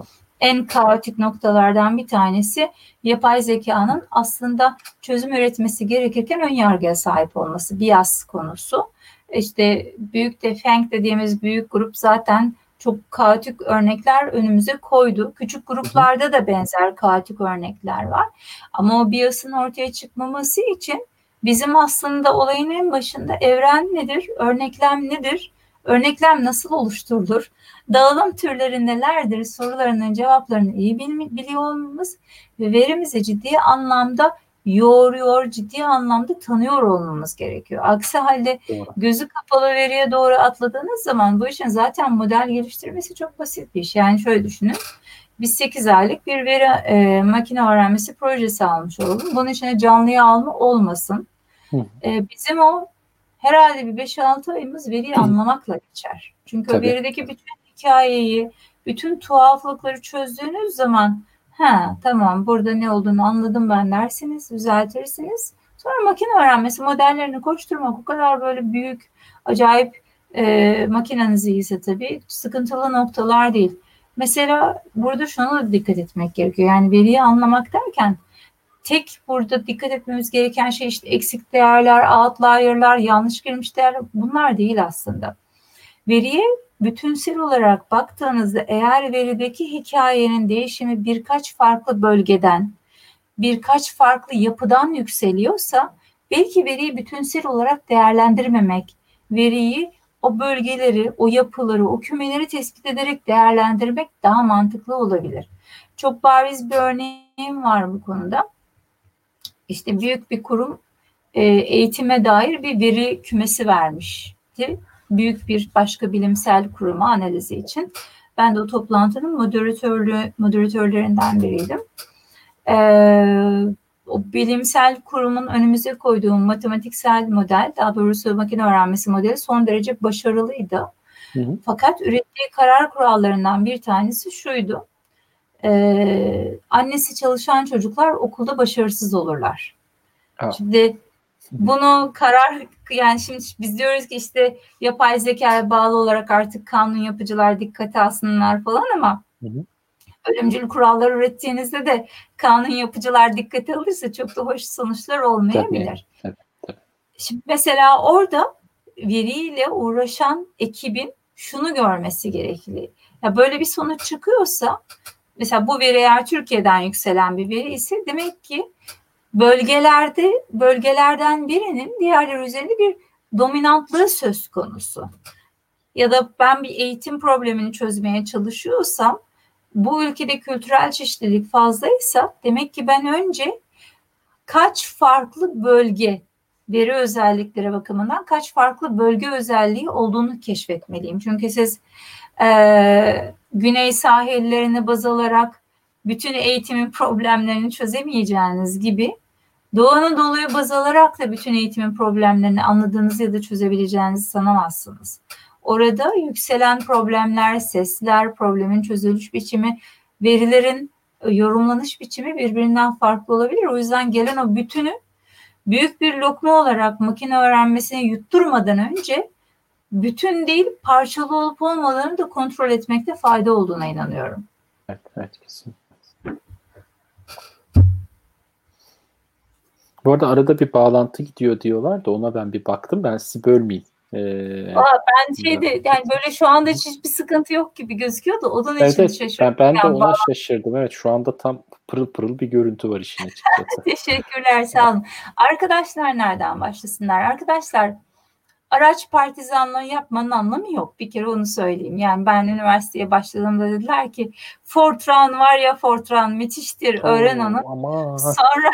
en kaotik noktalardan bir tanesi yapay zekanın aslında çözüm üretmesi gerekirken ön yargıya sahip olması, bias konusu. İşte büyük de Feng dediğimiz büyük grup zaten çok kaotik örnekler önümüze koydu. Küçük gruplarda da benzer kaotik örnekler var. Ama o bias'ın ortaya çıkmaması için bizim aslında olayın en başında evren nedir, örneklem nedir, örneklem nasıl oluşturulur, dağılım türleri nelerdir sorularının cevaplarını iyi biliyor olmamız ve verimizi ciddi anlamda yoğuruyor, ciddi anlamda tanıyor olmamız gerekiyor. Aksi halde doğru. gözü kapalı veriye doğru atladığınız zaman bu işin zaten model geliştirmesi çok basit bir iş. Yani şöyle düşünün. Biz 8 aylık bir veri e, makine öğrenmesi projesi almış olalım. Bunun içine canlıya alma olmasın. E, bizim o herhalde bir 5-6 ayımız veriyi anlamakla geçer. Çünkü Tabii. verideki bütün hikayeyi, bütün tuhaflıkları çözdüğünüz zaman ha tamam burada ne olduğunu anladım ben dersiniz, düzeltirsiniz. Sonra makine öğrenmesi modellerini koşturmak o kadar böyle büyük, acayip e, makineniz iyiyse tabii sıkıntılı noktalar değil. Mesela burada şunu da dikkat etmek gerekiyor. Yani veriyi anlamak derken tek burada dikkat etmemiz gereken şey işte eksik değerler, outlier'lar, yanlış girmiş değerler bunlar değil aslında. Veriye bütünsel olarak baktığınızda eğer verideki hikayenin değişimi birkaç farklı bölgeden, birkaç farklı yapıdan yükseliyorsa belki veriyi bütünsel olarak değerlendirmemek, veriyi o bölgeleri, o yapıları, o kümeleri tespit ederek değerlendirmek daha mantıklı olabilir. Çok bariz bir örneğim var bu konuda. İşte büyük bir kurum e, eğitime dair bir veri kümesi vermişti. Büyük bir başka bilimsel kuruma analizi için. Ben de o toplantının moderatörlüğü, moderatörlerinden biriydim. Ee, o bilimsel kurumun önümüze koyduğu matematiksel model, daha doğrusu makine öğrenmesi modeli son derece başarılıydı. Hı hı. Fakat ürettiği karar kurallarından bir tanesi şuydu. Ee, annesi çalışan çocuklar okulda başarısız olurlar. Ha. Şimdi bunu karar yani şimdi biz diyoruz ki işte yapay zekaya bağlı olarak artık kanun yapıcılar dikkate alsınlar falan ama hı hı. ölümcül kurallar ürettiğinizde de kanun yapıcılar dikkate alırsa çok da hoş sonuçlar olmayabilir. Tabii, tabii, tabii. Şimdi mesela orada veriyle uğraşan ekibin şunu görmesi gerekli. Ya böyle bir sonuç çıkıyorsa mesela bu veri eğer Türkiye'den yükselen bir veri ise demek ki bölgelerde bölgelerden birinin diğerleri üzerinde bir dominantlığı söz konusu. Ya da ben bir eğitim problemini çözmeye çalışıyorsam bu ülkede kültürel çeşitlilik fazlaysa demek ki ben önce kaç farklı bölge veri özellikleri bakımından kaç farklı bölge özelliği olduğunu keşfetmeliyim. Çünkü siz e, güney sahillerini baz alarak bütün eğitimin problemlerini çözemeyeceğiniz gibi Doğu Anadolu'yu baz alarak da bütün eğitimin problemlerini anladığınızı ya da çözebileceğinizi sanamazsınız. Orada yükselen problemler, sesler, problemin çözülüş biçimi, verilerin e, yorumlanış biçimi birbirinden farklı olabilir. O yüzden gelen o bütünü büyük bir lokma olarak makine öğrenmesini yutturmadan önce bütün değil parçalı olup olmadığını da kontrol etmekte fayda olduğuna inanıyorum. Evet, evet kesin. Bu arada arada bir bağlantı gidiyor diyorlar da ona ben bir baktım. Ben sizi bölmeyeyim. Ee, Aa, ben şeyde yani böyle şu anda hiçbir sıkıntı yok gibi gözüküyor da o da evet, için şaşırdım. Ben, ben de yani ona bağlantı... şaşırdım. Evet şu anda tam pırıl pırıl bir görüntü var işin açıkçası. Teşekkürler sağ olun. Arkadaşlar nereden başlasınlar? Arkadaşlar araç partizanlığı yapmanın anlamı yok. Bir kere onu söyleyeyim. Yani ben üniversiteye başladığımda dediler ki Fortran var ya Fortran müthiştir öğren onu. Ama. Sonra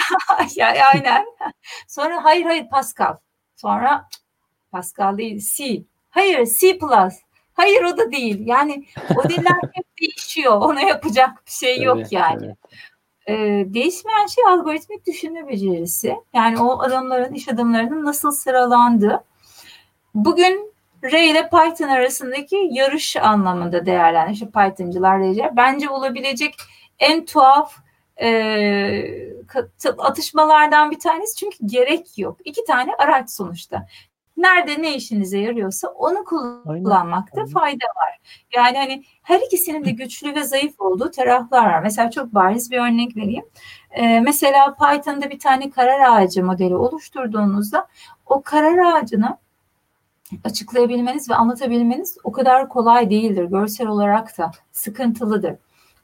ya aynen. Sonra hayır hayır Pascal. Sonra Pascal değil C. Hayır C plus. Hayır o da değil. Yani o diller hep değişiyor. Ona yapacak bir şey yok evet, yani. Evet. Ee, değişmeyen şey algoritmik düşünme becerisi. Yani o adamların iş adımlarının nasıl sıralandığı Bugün R ile Python arasındaki yarış anlamında değerlendir. İşte Python'cılar diyecek. Bence olabilecek en tuhaf e, atışmalardan bir tanesi çünkü gerek yok. İki tane araç sonuçta. Nerede ne işinize yarıyorsa onu kullanmakta aynen, fayda var. Yani hani her ikisinin de güçlü ve zayıf olduğu taraflar var. Mesela çok bariz bir örnek vereyim. Ee, mesela Python'da bir tane karar ağacı modeli oluşturduğunuzda o karar ağacını açıklayabilmeniz ve anlatabilmeniz o kadar kolay değildir. Görsel olarak da sıkıntılıdır.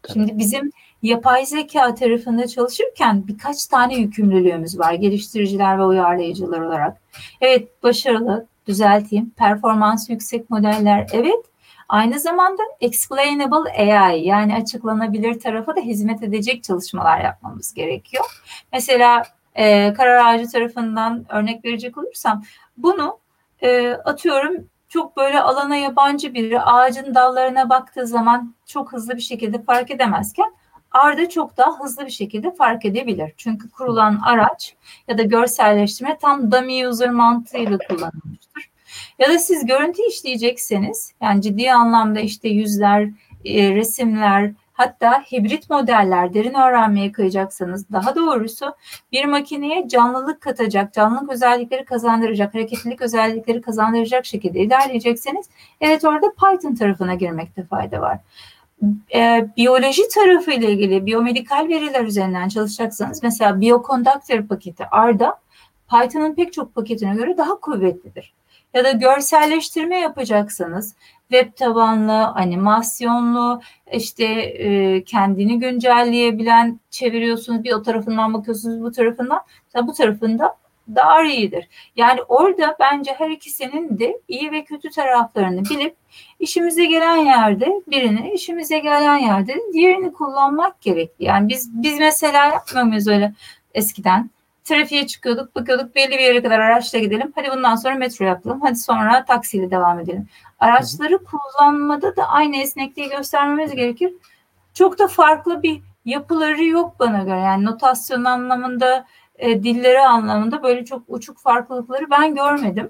Tabii. Şimdi bizim yapay zeka tarafında çalışırken birkaç tane yükümlülüğümüz var geliştiriciler ve uyarlayıcılar olarak. Evet başarılı, düzelteyim, performans yüksek modeller evet. Aynı zamanda explainable AI yani açıklanabilir tarafa da hizmet edecek çalışmalar yapmamız gerekiyor. Mesela e, karar ağacı tarafından örnek verecek olursam bunu e, atıyorum çok böyle alana yabancı biri ağacın dallarına baktığı zaman çok hızlı bir şekilde fark edemezken Arda çok daha hızlı bir şekilde fark edebilir. Çünkü kurulan araç ya da görselleştirme tam dummy user mantığıyla kullanılmıştır. Ya da siz görüntü işleyecekseniz yani ciddi anlamda işte yüzler, e, resimler, Hatta hibrit modeller derin öğrenmeye kayacaksanız daha doğrusu bir makineye canlılık katacak, canlılık özellikleri kazandıracak, hareketlilik özellikleri kazandıracak şekilde ilerleyecekseniz evet orada Python tarafına girmekte fayda var. E, biyoloji tarafı ile ilgili biyomedikal veriler üzerinden çalışacaksanız mesela bioconductor paketi ARDA Python'ın pek çok paketine göre daha kuvvetlidir. Ya da görselleştirme yapacaksanız web tabanlı, animasyonlu, işte e, kendini güncelleyebilen çeviriyorsunuz. Bir o tarafından bakıyorsunuz bu tarafından. Mesela bu tarafında daha iyidir. Yani orada bence her ikisinin de iyi ve kötü taraflarını bilip işimize gelen yerde birini, işimize gelen yerde diğerini kullanmak gerekli. Yani biz biz mesela yapmıyor öyle eskiden? Trafiğe çıkıyorduk, bakıyorduk belli bir yere kadar araçla gidelim. Hadi bundan sonra metro yapalım. Hadi sonra taksiyle devam edelim. Araçları kullanmada da aynı esnekliği göstermemiz gerekir. Çok da farklı bir yapıları yok bana göre. Yani notasyon anlamında, e, dilleri anlamında böyle çok uçuk farklılıkları ben görmedim.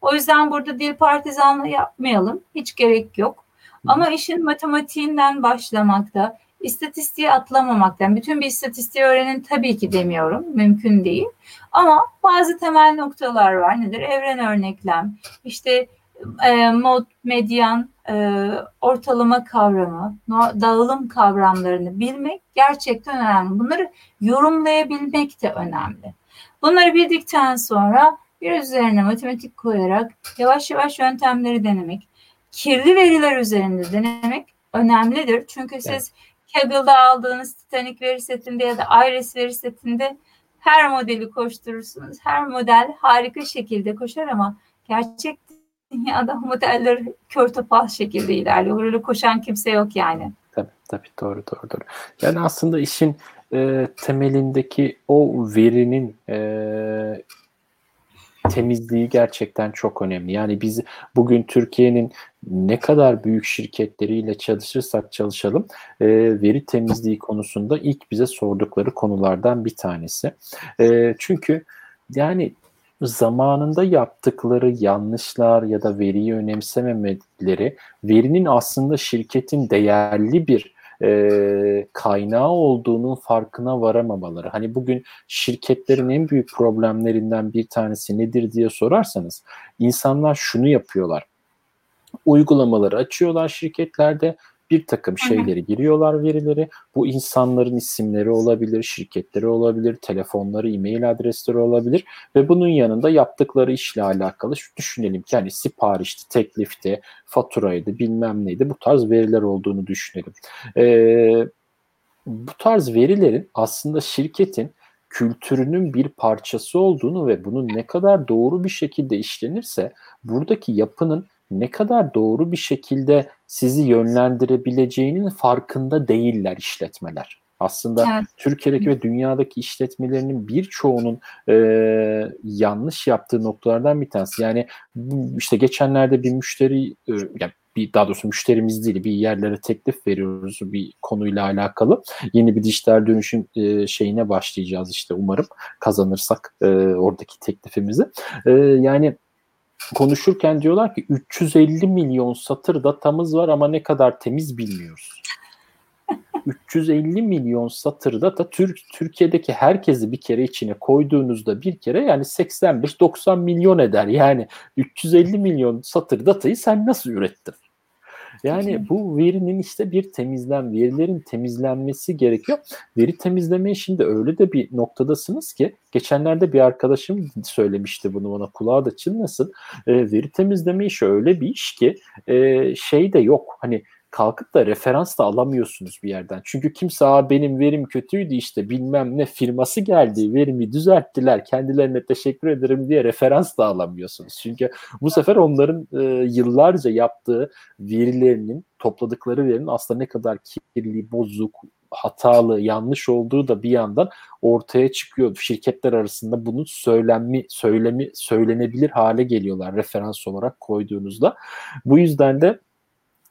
O yüzden burada dil partizanlığı yapmayalım. Hiç gerek yok. Ama işin matematiğinden başlamakta, istatistiği atlamamaktan, bütün bir istatistiği öğrenin tabii ki demiyorum, mümkün değil. Ama bazı temel noktalar var. Nedir? Evren örneklem, işte e, mod, medyan, e, ortalama kavramı, dağılım kavramlarını bilmek gerçekten önemli. Bunları yorumlayabilmek de önemli. Bunları bildikten sonra biraz üzerine matematik koyarak yavaş yavaş yöntemleri denemek, kirli veriler üzerinde denemek önemlidir. Çünkü siz. Kaggle'da aldığınız Titanic veri setinde ya da Iris veri setinde her modeli koşturursunuz. Her model harika şekilde koşar ama gerçek dünyada modeller kör topal şekilde ilerliyor. Öyle koşan kimse yok yani. Tabii tabii doğru doğru doğru. Yani aslında işin e, temelindeki o verinin e, temizliği gerçekten çok önemli. Yani biz bugün Türkiye'nin ne kadar büyük şirketleriyle çalışırsak çalışalım e, veri temizliği konusunda ilk bize sordukları konulardan bir tanesi. E, çünkü yani zamanında yaptıkları yanlışlar ya da veriyi önemsememeleri verinin aslında şirketin değerli bir e, kaynağı olduğunun farkına varamamaları. Hani bugün şirketlerin en büyük problemlerinden bir tanesi nedir diye sorarsanız insanlar şunu yapıyorlar. Uygulamaları açıyorlar şirketlerde bir takım şeyleri giriyorlar verileri. Bu insanların isimleri olabilir, şirketleri olabilir, telefonları, e-mail adresleri olabilir ve bunun yanında yaptıkları işle alakalı şu düşünelim ki hani siparişti, teklifti, faturaydı, bilmem neydi bu tarz veriler olduğunu düşünelim. Ee, bu tarz verilerin aslında şirketin kültürünün bir parçası olduğunu ve bunun ne kadar doğru bir şekilde işlenirse buradaki yapının ne kadar doğru bir şekilde sizi yönlendirebileceğinin farkında değiller işletmeler. Aslında evet. Türkiye'deki ve dünyadaki işletmelerinin birçoğunun e, yanlış yaptığı noktalardan bir tanesi. Yani işte geçenlerde bir müşteri, e, yani bir daha doğrusu müşterimiz değil bir yerlere teklif veriyoruz bir konuyla alakalı. Yeni bir dijital dönüşüm e, şeyine başlayacağız işte umarım kazanırsak e, oradaki teklifimizi. E, yani konuşurken diyorlar ki 350 milyon satır datamız var ama ne kadar temiz bilmiyoruz. 350 milyon satır data Türk Türkiye'deki herkesi bir kere içine koyduğunuzda bir kere yani 85-90 milyon eder. Yani 350 milyon satır datayı sen nasıl ürettin? Yani bu verinin işte bir temizlen, verilerin temizlenmesi gerekiyor. Veri temizleme işinde öyle de bir noktadasınız ki geçenlerde bir arkadaşım söylemişti bunu bana kulağı da çınlasın. E, veri temizleme işi öyle bir iş ki e, şey de yok. Hani kalkıp da referans da alamıyorsunuz bir yerden. Çünkü kimse Aa, benim verim kötüydü işte bilmem ne firması geldi verimi düzelttiler kendilerine teşekkür ederim diye referans da alamıyorsunuz. Çünkü bu sefer onların e, yıllarca yaptığı verilerinin topladıkları verinin aslında ne kadar kirli, bozuk, hatalı, yanlış olduğu da bir yandan ortaya çıkıyor. Şirketler arasında bunun söylenmi, söylemi, söylenebilir hale geliyorlar referans olarak koyduğunuzda. Bu yüzden de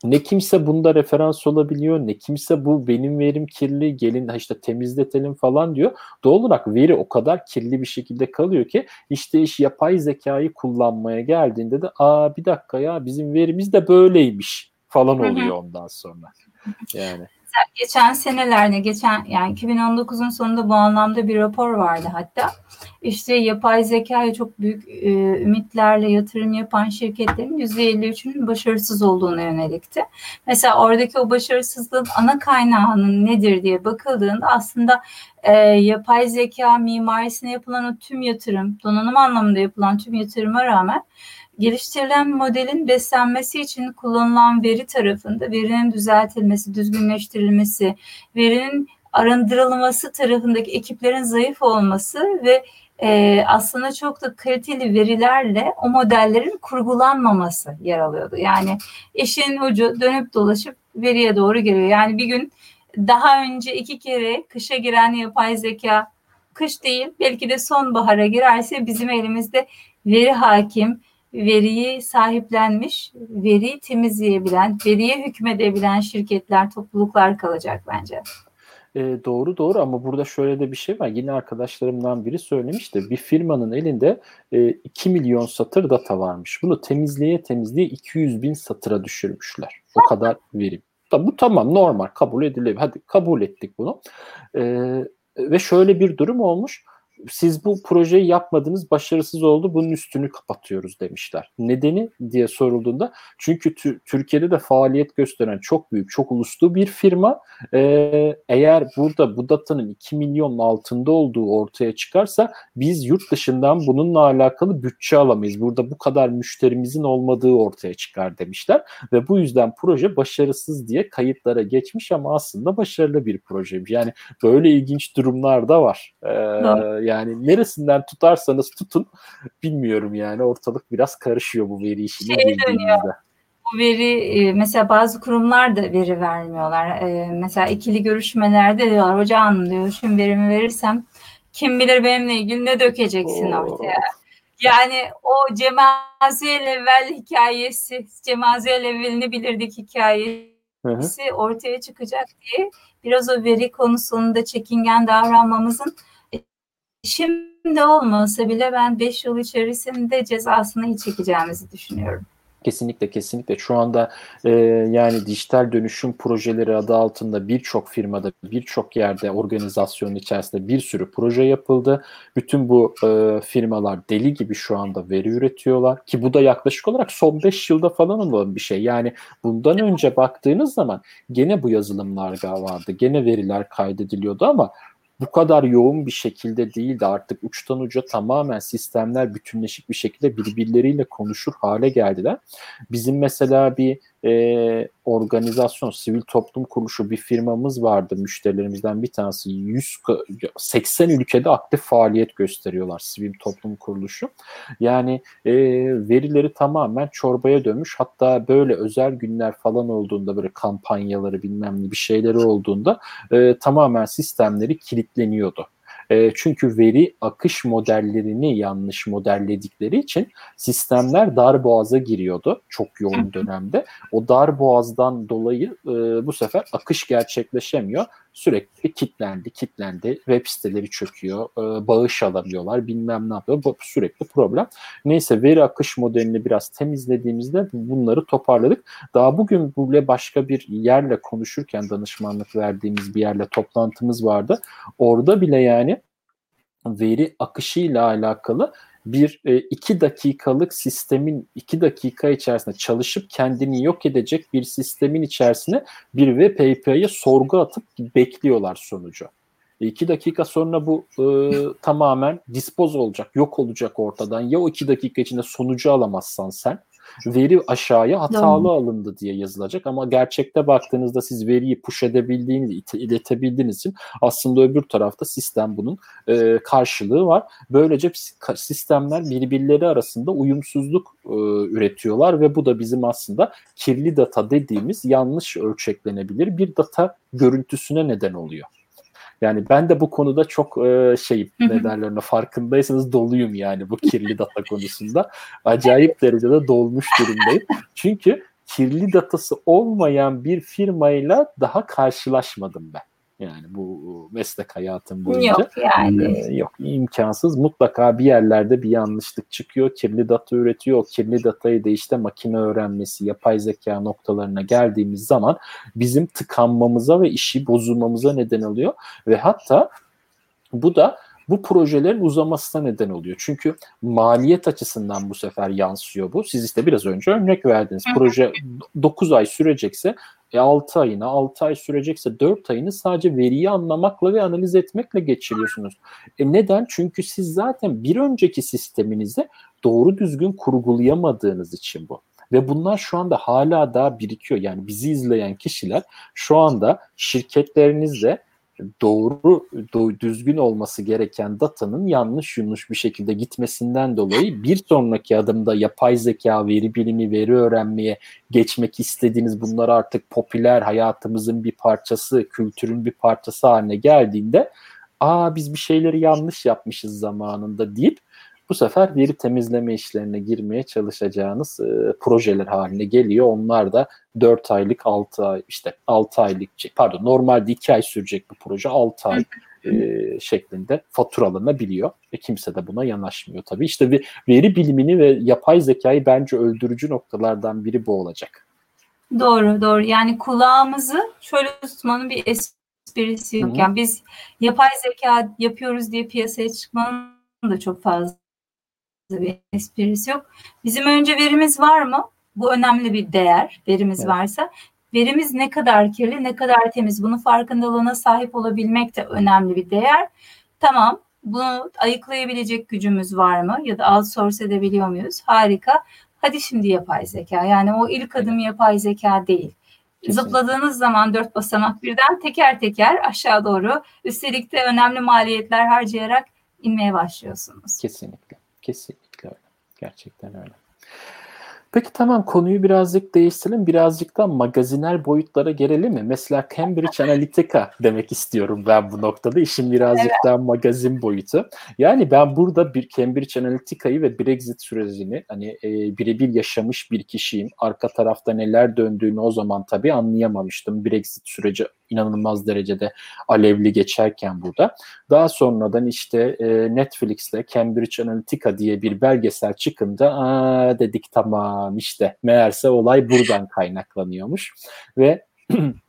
ne kimse bunda referans olabiliyor ne kimse bu benim verim kirli gelin işte temizletelim falan diyor. Doğal olarak veri o kadar kirli bir şekilde kalıyor ki işte iş yapay zekayı kullanmaya geldiğinde de aa bir dakika ya bizim verimiz de böyleymiş falan oluyor ondan sonra. Yani geçen senelerde geçen yani 2019'un sonunda bu anlamda bir rapor vardı hatta. İşte yapay zekaya çok büyük e, ümitlerle yatırım yapan şirketlerin %53'ünün başarısız olduğuna yönelikti. Mesela oradaki o başarısızlığın ana kaynağının nedir diye bakıldığında aslında e, yapay zeka mimarisine yapılan o tüm yatırım, donanım anlamında yapılan tüm yatırıma rağmen geliştirilen modelin beslenmesi için kullanılan veri tarafında verinin düzeltilmesi, düzgünleştirilmesi, verinin arındırılması tarafındaki ekiplerin zayıf olması ve e, aslında çok da kaliteli verilerle o modellerin kurgulanmaması yer alıyordu. Yani işin ucu dönüp dolaşıp veriye doğru geliyor. Yani bir gün daha önce iki kere kışa giren yapay zeka kış değil belki de sonbahara girerse bizim elimizde veri hakim, veriyi sahiplenmiş, veriyi temizleyebilen, veriye hükmedebilen şirketler, topluluklar kalacak bence. E, doğru doğru ama burada şöyle de bir şey var. Yine arkadaşlarımdan biri söylemişti. Bir firmanın elinde e, 2 milyon satır data varmış. Bunu temizleye temizleye 200 bin satıra düşürmüşler. O kadar verim. Bu tamam normal kabul edilebilir. Hadi kabul ettik bunu. E, ve şöyle bir durum olmuş siz bu projeyi yapmadınız, başarısız oldu, bunun üstünü kapatıyoruz demişler. Nedeni diye sorulduğunda çünkü Türkiye'de de faaliyet gösteren çok büyük, çok uluslu bir firma e, eğer burada bu datanın 2 milyonun altında olduğu ortaya çıkarsa biz yurt dışından bununla alakalı bütçe alamayız. Burada bu kadar müşterimizin olmadığı ortaya çıkar demişler ve bu yüzden proje başarısız diye kayıtlara geçmiş ama aslında başarılı bir projeymiş. Yani böyle ilginç durumlar da var. Ee, yani neresinden tutarsanız tutun bilmiyorum yani ortalık biraz karışıyor bu veri işini şey bildiğinizde. Bu veri e, mesela bazı kurumlar da veri vermiyorlar. E, mesela ikili görüşmelerde diyorlar hocam diyor şu verimi verirsem kim bilir benimle ilgili ne dökeceksin Oo. ortaya. Yani o Cemaziye evvel hikayesi, Cemaziye evvelini bilirdik hikayesi Hı-hı. ortaya çıkacak diye biraz o veri konusunda çekingen davranmamızın Şimdi olmasa bile ben 5 yıl içerisinde cezasını iyi çekeceğimizi düşünüyorum. Kesinlikle kesinlikle şu anda e, yani dijital dönüşüm projeleri adı altında birçok firmada birçok yerde organizasyonun içerisinde bir sürü proje yapıldı. Bütün bu e, firmalar deli gibi şu anda veri üretiyorlar ki bu da yaklaşık olarak son 5 yılda falan olan bir şey. Yani bundan önce baktığınız zaman gene bu yazılımlar vardı. Gene veriler kaydediliyordu ama bu kadar yoğun bir şekilde değildi. Artık uçtan uca tamamen sistemler bütünleşik bir şekilde birbirleriyle konuşur hale geldiler. Bizim mesela bir e, organizasyon, sivil toplum kuruluşu bir firmamız vardı. Müşterilerimizden bir tanesi 100 80 ülkede aktif faaliyet gösteriyorlar sivil toplum kuruluşu. Yani e, verileri tamamen çorbaya dönmüş. Hatta böyle özel günler falan olduğunda böyle kampanyaları bilmem ne bir şeyleri olduğunda e, tamamen sistemleri kilitleniyordu. E, çünkü veri akış modellerini yanlış modelledikleri için sistemler dar boğaza giriyordu çok yoğun dönemde. O dar boğazdan dolayı e, bu sefer akış gerçekleşemiyor. Sürekli kitlendi, kitlendi. Web siteleri çöküyor, e, bağış alamıyorlar, bilmem ne yapıyor. Bu sürekli problem. Neyse veri akış modelini biraz temizlediğimizde bunları toparladık. Daha bugün böyle başka bir yerle konuşurken danışmanlık verdiğimiz bir yerle toplantımız vardı. Orada bile yani veri akışıyla alakalı bir e, iki dakikalık sistemin iki dakika içerisinde çalışıp kendini yok edecek bir sistemin içerisine bir web API'ye sorgu atıp bekliyorlar sonucu. E, iki dakika sonra bu e, tamamen dispoz olacak, yok olacak ortadan. Ya o iki dakika içinde sonucu alamazsan sen veri aşağıya hatalı alındı diye yazılacak ama gerçekte baktığınızda siz veriyi push edebildiğiniz, iletebildiğiniz için aslında öbür tarafta sistem bunun e, karşılığı var. Böylece sistemler birbirleri arasında uyumsuzluk e, üretiyorlar ve bu da bizim aslında kirli data dediğimiz yanlış ölçeklenebilir bir data görüntüsüne neden oluyor. Yani ben de bu konuda çok e, şeyim ne derler farkındaysanız doluyum yani bu kirli data konusunda. Acayip derecede dolmuş durumdayım. Çünkü kirli datası olmayan bir firmayla daha karşılaşmadım ben. Yani bu meslek hayatım boyunca. Yok yani. Ee, yok imkansız. Mutlaka bir yerlerde bir yanlışlık çıkıyor. Kirli data üretiyor. O kirli datayı da işte makine öğrenmesi, yapay zeka noktalarına geldiğimiz zaman bizim tıkanmamıza ve işi bozulmamıza neden oluyor. Ve hatta bu da bu projelerin uzamasına neden oluyor. Çünkü maliyet açısından bu sefer yansıyor bu. Siz işte biraz önce örnek verdiniz. Proje 9 ay sürecekse e 6 ayına, 6 ay sürecekse 4 ayını sadece veriyi anlamakla ve analiz etmekle geçiriyorsunuz. E neden? Çünkü siz zaten bir önceki sisteminizde doğru düzgün kurgulayamadığınız için bu. Ve bunlar şu anda hala daha birikiyor. Yani bizi izleyen kişiler şu anda şirketlerinizde doğru, do, düzgün olması gereken datanın yanlış yanlış bir şekilde gitmesinden dolayı bir sonraki adımda yapay zeka, veri bilimi, veri öğrenmeye geçmek istediğiniz bunlar artık popüler hayatımızın bir parçası, kültürün bir parçası haline geldiğinde aa biz bir şeyleri yanlış yapmışız zamanında deyip bu sefer veri temizleme işlerine girmeye çalışacağınız e, projeler haline geliyor. Onlar da 4 aylık 6 ay işte 6 aylık pardon normalde 2 ay sürecek bir proje 6 ay e, şeklinde faturalanabiliyor ve kimse de buna yanaşmıyor tabii. İşte veri bilimini ve yapay zekayı bence öldürücü noktalardan biri bu olacak. Doğru doğru yani kulağımızı şöyle tutmanın bir esprisi yok. Yani biz yapay zeka yapıyoruz diye piyasaya çıkmanın da çok fazla bir esprisi yok. Bizim önce verimiz var mı? Bu önemli bir değer. Verimiz evet. varsa. Verimiz ne kadar kirli, ne kadar temiz. Bunun farkındalığına sahip olabilmek de önemli bir değer. Tamam. Bunu ayıklayabilecek gücümüz var mı? Ya da outsource edebiliyor muyuz? Harika. Hadi şimdi yapay zeka. Yani o ilk adım yapay zeka değil. Kesinlikle. Zıpladığınız zaman dört basamak birden teker teker aşağı doğru üstelik de önemli maliyetler harcayarak inmeye başlıyorsunuz. Kesinlikle. Kesinlikle. Gerçekten öyle. Peki tamam konuyu birazcık değiştirelim. Birazcık da magazinel boyutlara gelelim mi? Mesela Cambridge Analytica demek istiyorum ben bu noktada. İşin birazcık evet. daha magazin boyutu. Yani ben burada bir Cambridge Analytica'yı ve Brexit sürecini hani e, birebir yaşamış bir kişiyim. Arka tarafta neler döndüğünü o zaman tabii anlayamamıştım. Brexit süreci inanılmaz derecede alevli geçerken burada. Daha sonradan işte e, Netflix'te Cambridge Analytica diye bir belgesel çıkınca aa dedik tamam işte meğerse olay buradan kaynaklanıyormuş ve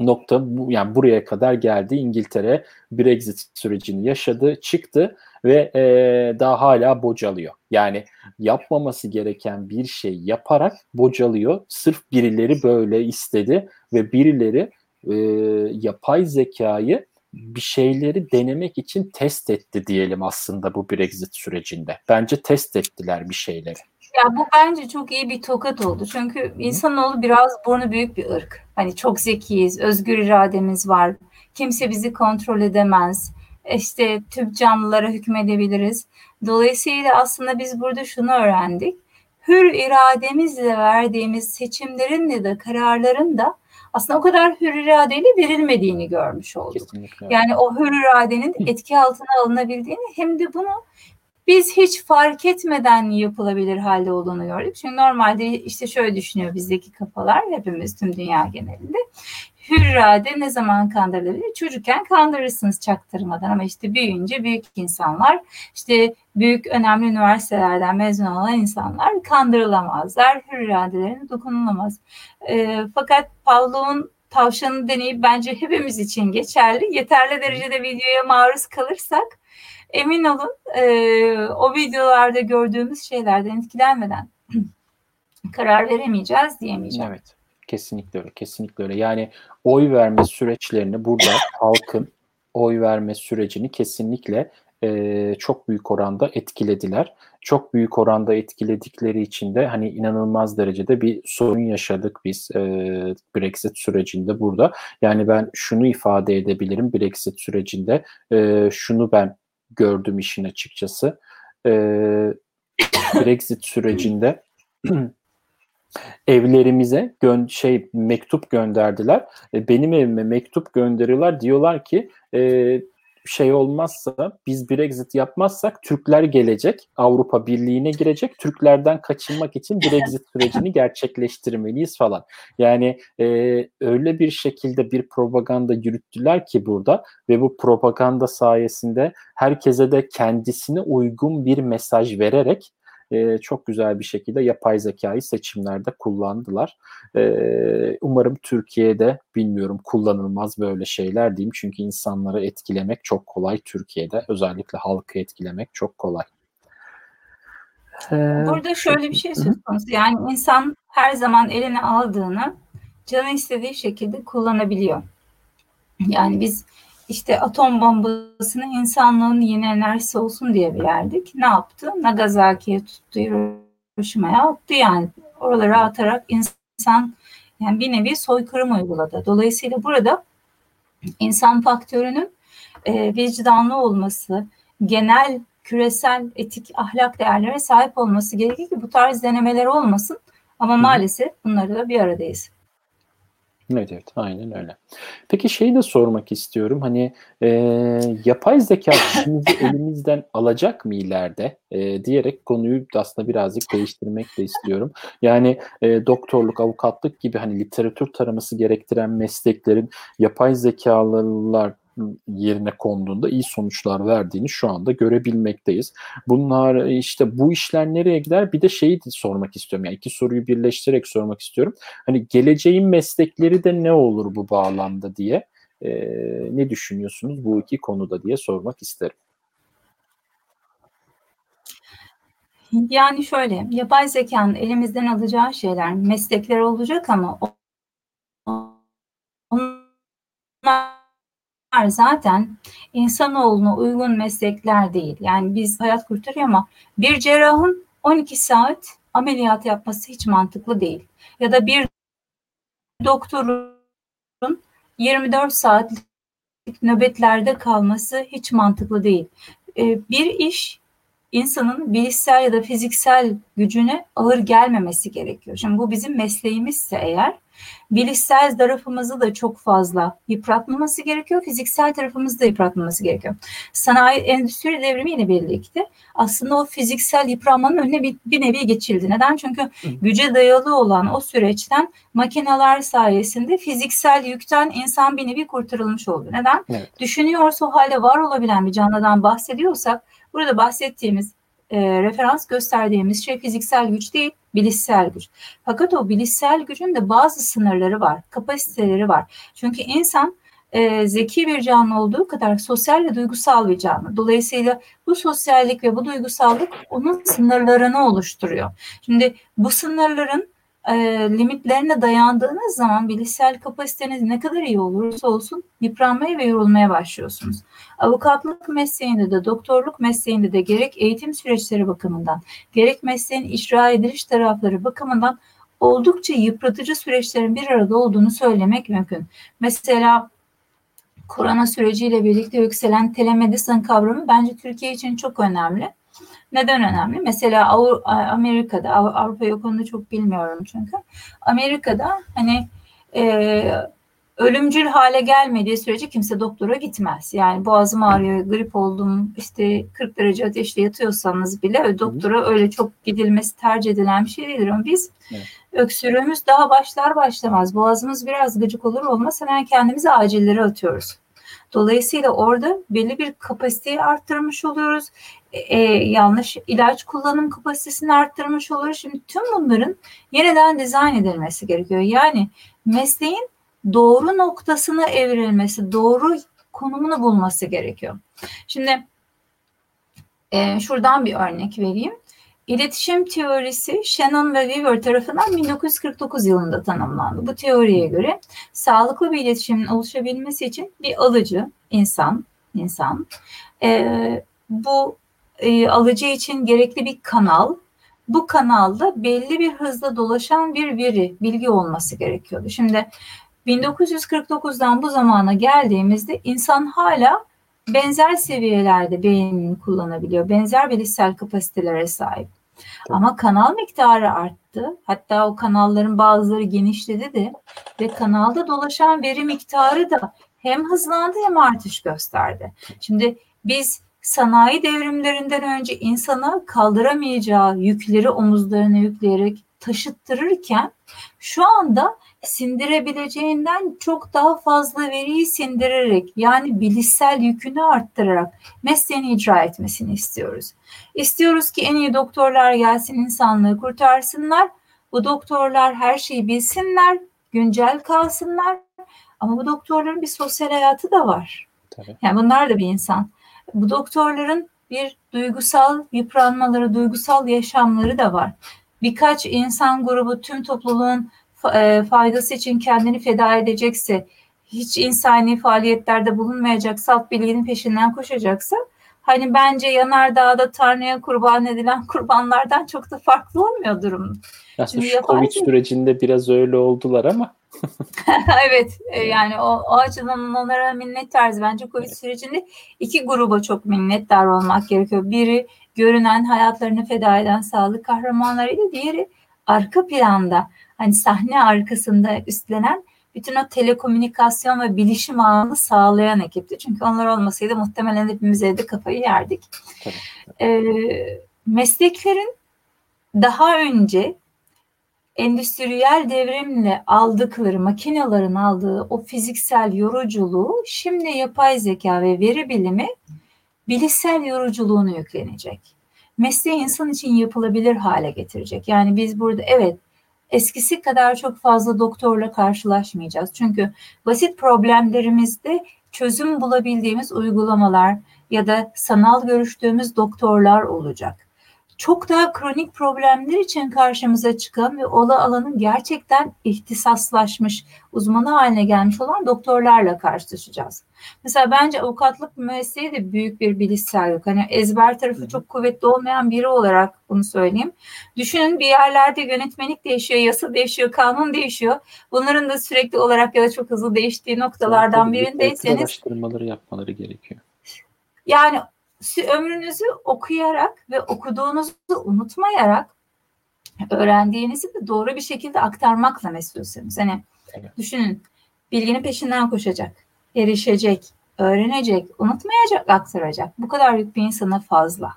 nokta bu yani buraya kadar geldi. İngiltere Brexit sürecini yaşadı, çıktı ve e, daha hala bocalıyor. Yani yapmaması gereken bir şey yaparak bocalıyor. Sırf birileri böyle istedi ve birileri e, yapay zekayı bir şeyleri denemek için test etti diyelim aslında bu Brexit sürecinde. Bence test ettiler bir şeyleri. Ya bu bence çok iyi bir tokat oldu. Çünkü insanoğlu biraz burnu büyük bir ırk. Hani çok zekiyiz, özgür irademiz var. Kimse bizi kontrol edemez. İşte tüm canlılara hükmedebiliriz. Dolayısıyla aslında biz burada şunu öğrendik. Hür irademizle verdiğimiz seçimlerin de de kararların da aslında o kadar hür iradeyle verilmediğini görmüş olduk. Kesinlikle. Yani o hür iradenin etki altına alınabildiğini hem de bunu biz hiç fark etmeden yapılabilir halde olduğunu gördük. Çünkü normalde işte şöyle düşünüyor bizdeki kafalar hepimiz tüm dünya genelinde. Hür irade ne zaman kandırılabilir? Çocukken kandırırsınız çaktırmadan ama işte büyüyünce büyük insanlar işte büyük önemli üniversitelerden mezun olan insanlar kandırılamazlar. Hür iradelerine dokunulamaz. E, fakat Pavlov'un tavşanı deneyip bence hepimiz için geçerli. Yeterli derecede videoya maruz kalırsak emin olun e, o videolarda gördüğümüz şeylerden etkilenmeden karar veremeyeceğiz diyemeyeceğim. Evet. Kesinlikle öyle. Kesinlikle öyle. Yani oy verme süreçlerini burada halkın oy verme sürecini kesinlikle e, çok büyük oranda etkilediler. Çok büyük oranda etkiledikleri için de hani inanılmaz derecede bir sorun yaşadık biz e, Brexit sürecinde burada. Yani ben şunu ifade edebilirim Brexit sürecinde e, şunu ben gördüm işin açıkçası. E, Brexit sürecinde evlerimize gön şey mektup gönderdiler. E, benim evime mektup gönderiyorlar. Diyorlar ki e, şey olmazsa biz Brexit yapmazsak Türkler gelecek Avrupa Birliği'ne girecek Türklerden kaçınmak için Brexit sürecini gerçekleştirmeliyiz falan. Yani e, öyle bir şekilde bir propaganda yürüttüler ki burada ve bu propaganda sayesinde herkese de kendisine uygun bir mesaj vererek e, çok güzel bir şekilde yapay zekayı seçimlerde kullandılar. E, umarım Türkiye'de bilmiyorum kullanılmaz böyle şeyler diyeyim. Çünkü insanları etkilemek çok kolay Türkiye'de. Özellikle halkı etkilemek çok kolay. Burada şöyle bir şey söz konusu. Yani insan her zaman eline aldığını canı istediği şekilde kullanabiliyor. Yani biz işte atom bombasını insanlığın yeni enerjisi olsun diye verdik. Ne yaptı? Nagasaki'ye tuttu, Hiroşima'ya attı yani. Oralara atarak insan yani bir nevi soykırım uyguladı. Dolayısıyla burada insan faktörünün e, vicdanlı olması, genel küresel etik ahlak değerlere sahip olması gerekir ki bu tarz denemeler olmasın. Ama maalesef bunları da bir aradayız. Evet aynen öyle. Peki şeyi de sormak istiyorum. Hani e, yapay zeka işimizi elimizden alacak mı ileride e, diyerek konuyu aslında birazcık değiştirmek de istiyorum. Yani e, doktorluk, avukatlık gibi hani literatür taraması gerektiren mesleklerin yapay zekalar yerine konduğunda iyi sonuçlar verdiğini şu anda görebilmekteyiz. Bunlar işte bu işler nereye gider? Bir de şeyi de sormak istiyorum. Yani iki soruyu birleştirerek sormak istiyorum. Hani geleceğin meslekleri de ne olur bu bağlamda diye e, ne düşünüyorsunuz bu iki konuda diye sormak isterim. Yani şöyle, yapay zekanın elimizden alacağı şeyler, meslekler olacak ama onlar zaten insanoğluna uygun meslekler değil. Yani biz hayat kurtarıyor ama bir cerrahın 12 saat ameliyat yapması hiç mantıklı değil. Ya da bir doktorun 24 saatlik nöbetlerde kalması hiç mantıklı değil. Ee, bir iş insanın bilişsel ya da fiziksel gücüne ağır gelmemesi gerekiyor. Şimdi bu bizim mesleğimizse eğer bilişsel tarafımızı da çok fazla yıpratmaması gerekiyor. Fiziksel tarafımızı da yıpratmaması gerekiyor. Sanayi endüstri devrimiyle birlikte aslında o fiziksel yıpranmanın önüne bir, bir nevi geçildi. Neden? Çünkü güce dayalı olan o süreçten makineler sayesinde fiziksel yükten insan bir nevi kurtarılmış oldu. Neden? Evet. Düşünüyorsa o halde var olabilen bir canlıdan bahsediyorsak burada bahsettiğimiz e, referans gösterdiğimiz şey fiziksel güç değil, bilişsel güç. Fakat o bilişsel gücün de bazı sınırları var, kapasiteleri var. Çünkü insan e, zeki bir canlı olduğu kadar sosyal ve duygusal bir canlı. Dolayısıyla bu sosyallik ve bu duygusallık onun sınırlarını oluşturuyor. Şimdi bu sınırların e, limitlerine dayandığınız zaman bilişsel kapasiteniz ne kadar iyi olursa olsun yıpranmaya ve yorulmaya başlıyorsunuz. Avukatlık mesleğinde de doktorluk mesleğinde de gerek eğitim süreçleri bakımından gerek mesleğin icra ediliş tarafları bakımından oldukça yıpratıcı süreçlerin bir arada olduğunu söylemek mümkün. Mesela korona süreciyle birlikte yükselen telemedicine kavramı bence Türkiye için çok önemli. Neden önemli? Mesela Amerika'da, Avrupa'yı o konuda çok bilmiyorum çünkü. Amerika'da hani e, ölümcül hale gelmediği sürece kimse doktora gitmez. Yani boğazım ağrıyor, grip oldum, işte 40 derece ateşle yatıyorsanız bile doktora öyle çok gidilmesi tercih edilen bir şey değildir. Ama biz evet. öksürüğümüz daha başlar başlamaz. Boğazımız biraz gıcık olur olmaz hemen kendimizi acillere atıyoruz. Dolayısıyla orada belli bir kapasiteyi arttırmış oluyoruz. E, e, yanlış ilaç kullanım kapasitesini arttırmış oluyoruz. Şimdi tüm bunların yeniden dizayn edilmesi gerekiyor. Yani mesleğin doğru noktasına evrilmesi, doğru konumunu bulması gerekiyor. Şimdi e, şuradan bir örnek vereyim. İletişim teorisi Shannon ve Weaver tarafından 1949 yılında tanımlandı. Bu teoriye göre sağlıklı bir iletişimin oluşabilmesi için bir alıcı, insan, insan e, bu e, alıcı için gerekli bir kanal, bu kanalda belli bir hızla dolaşan bir veri, bilgi olması gerekiyordu. Şimdi 1949'dan bu zamana geldiğimizde insan hala benzer seviyelerde beynini kullanabiliyor. Benzer bilişsel kapasitelere sahip. Ama kanal miktarı arttı. Hatta o kanalların bazıları genişledi de ve kanalda dolaşan veri miktarı da hem hızlandı hem artış gösterdi. Şimdi biz sanayi devrimlerinden önce insana kaldıramayacağı yükleri omuzlarına yükleyerek taşıttırırken şu anda sindirebileceğinden çok daha fazla veriyi sindirerek yani bilişsel yükünü arttırarak mesleğini icra etmesini istiyoruz. İstiyoruz ki en iyi doktorlar gelsin insanlığı kurtarsınlar. Bu doktorlar her şeyi bilsinler, güncel kalsınlar. Ama bu doktorların bir sosyal hayatı da var. Tabii. Yani bunlar da bir insan. Bu doktorların bir duygusal yıpranmaları, duygusal yaşamları da var. Birkaç insan grubu tüm topluluğun faydası için kendini feda edecekse, hiç insani faaliyetlerde bulunmayacak, salt bilginin peşinden koşacaksa hani bence Yanardağ'da Tanrı'ya kurban edilen kurbanlardan çok da farklı olmuyor durum. Aslında Çünkü şu Covid sürecinde biraz öyle oldular ama. evet e, yani o, o açıdan onlara minnettarız. Bence Covid sürecinde iki gruba çok minnettar olmak gerekiyor. Biri görünen hayatlarını feda eden sağlık kahramanlarıydı. Diğeri arka planda hani sahne arkasında üstlenen bütün o telekomünikasyon ve bilişim ağını sağlayan ekipti. Çünkü onlar olmasaydı muhtemelen hepimiz evde kafayı yerdik. Tabii. Ee, mesleklerin daha önce endüstriyel devrimle aldıkları, makinelerin aldığı o fiziksel yoruculuğu şimdi yapay zeka ve veri bilimi bilişsel yoruculuğunu yüklenecek. Mesleği insan için yapılabilir hale getirecek. Yani biz burada evet eskisi kadar çok fazla doktorla karşılaşmayacağız. Çünkü basit problemlerimizde çözüm bulabildiğimiz uygulamalar ya da sanal görüştüğümüz doktorlar olacak çok daha kronik problemler için karşımıza çıkan ve ola alanın gerçekten ihtisaslaşmış, uzmanı haline gelmiş olan doktorlarla karşılaşacağız. Mesela bence avukatlık mesleği de büyük bir bilişsel yok. Hani ezber tarafı çok kuvvetli olmayan biri olarak bunu söyleyeyim. Düşünün bir yerlerde yönetmenlik değişiyor, yasa değişiyor, kanun değişiyor. Bunların da sürekli olarak ya da çok hızlı değiştiği noktalardan birindeyseniz... Araştırmaları yapmaları gerekiyor. Yani ömrünüzü okuyarak ve okuduğunuzu unutmayarak öğrendiğinizi de doğru bir şekilde aktarmakla mesulsünüz. Hani evet. düşünün bilginin peşinden koşacak, erişecek, öğrenecek, unutmayacak, aktaracak. Bu kadar yük bir insana fazla.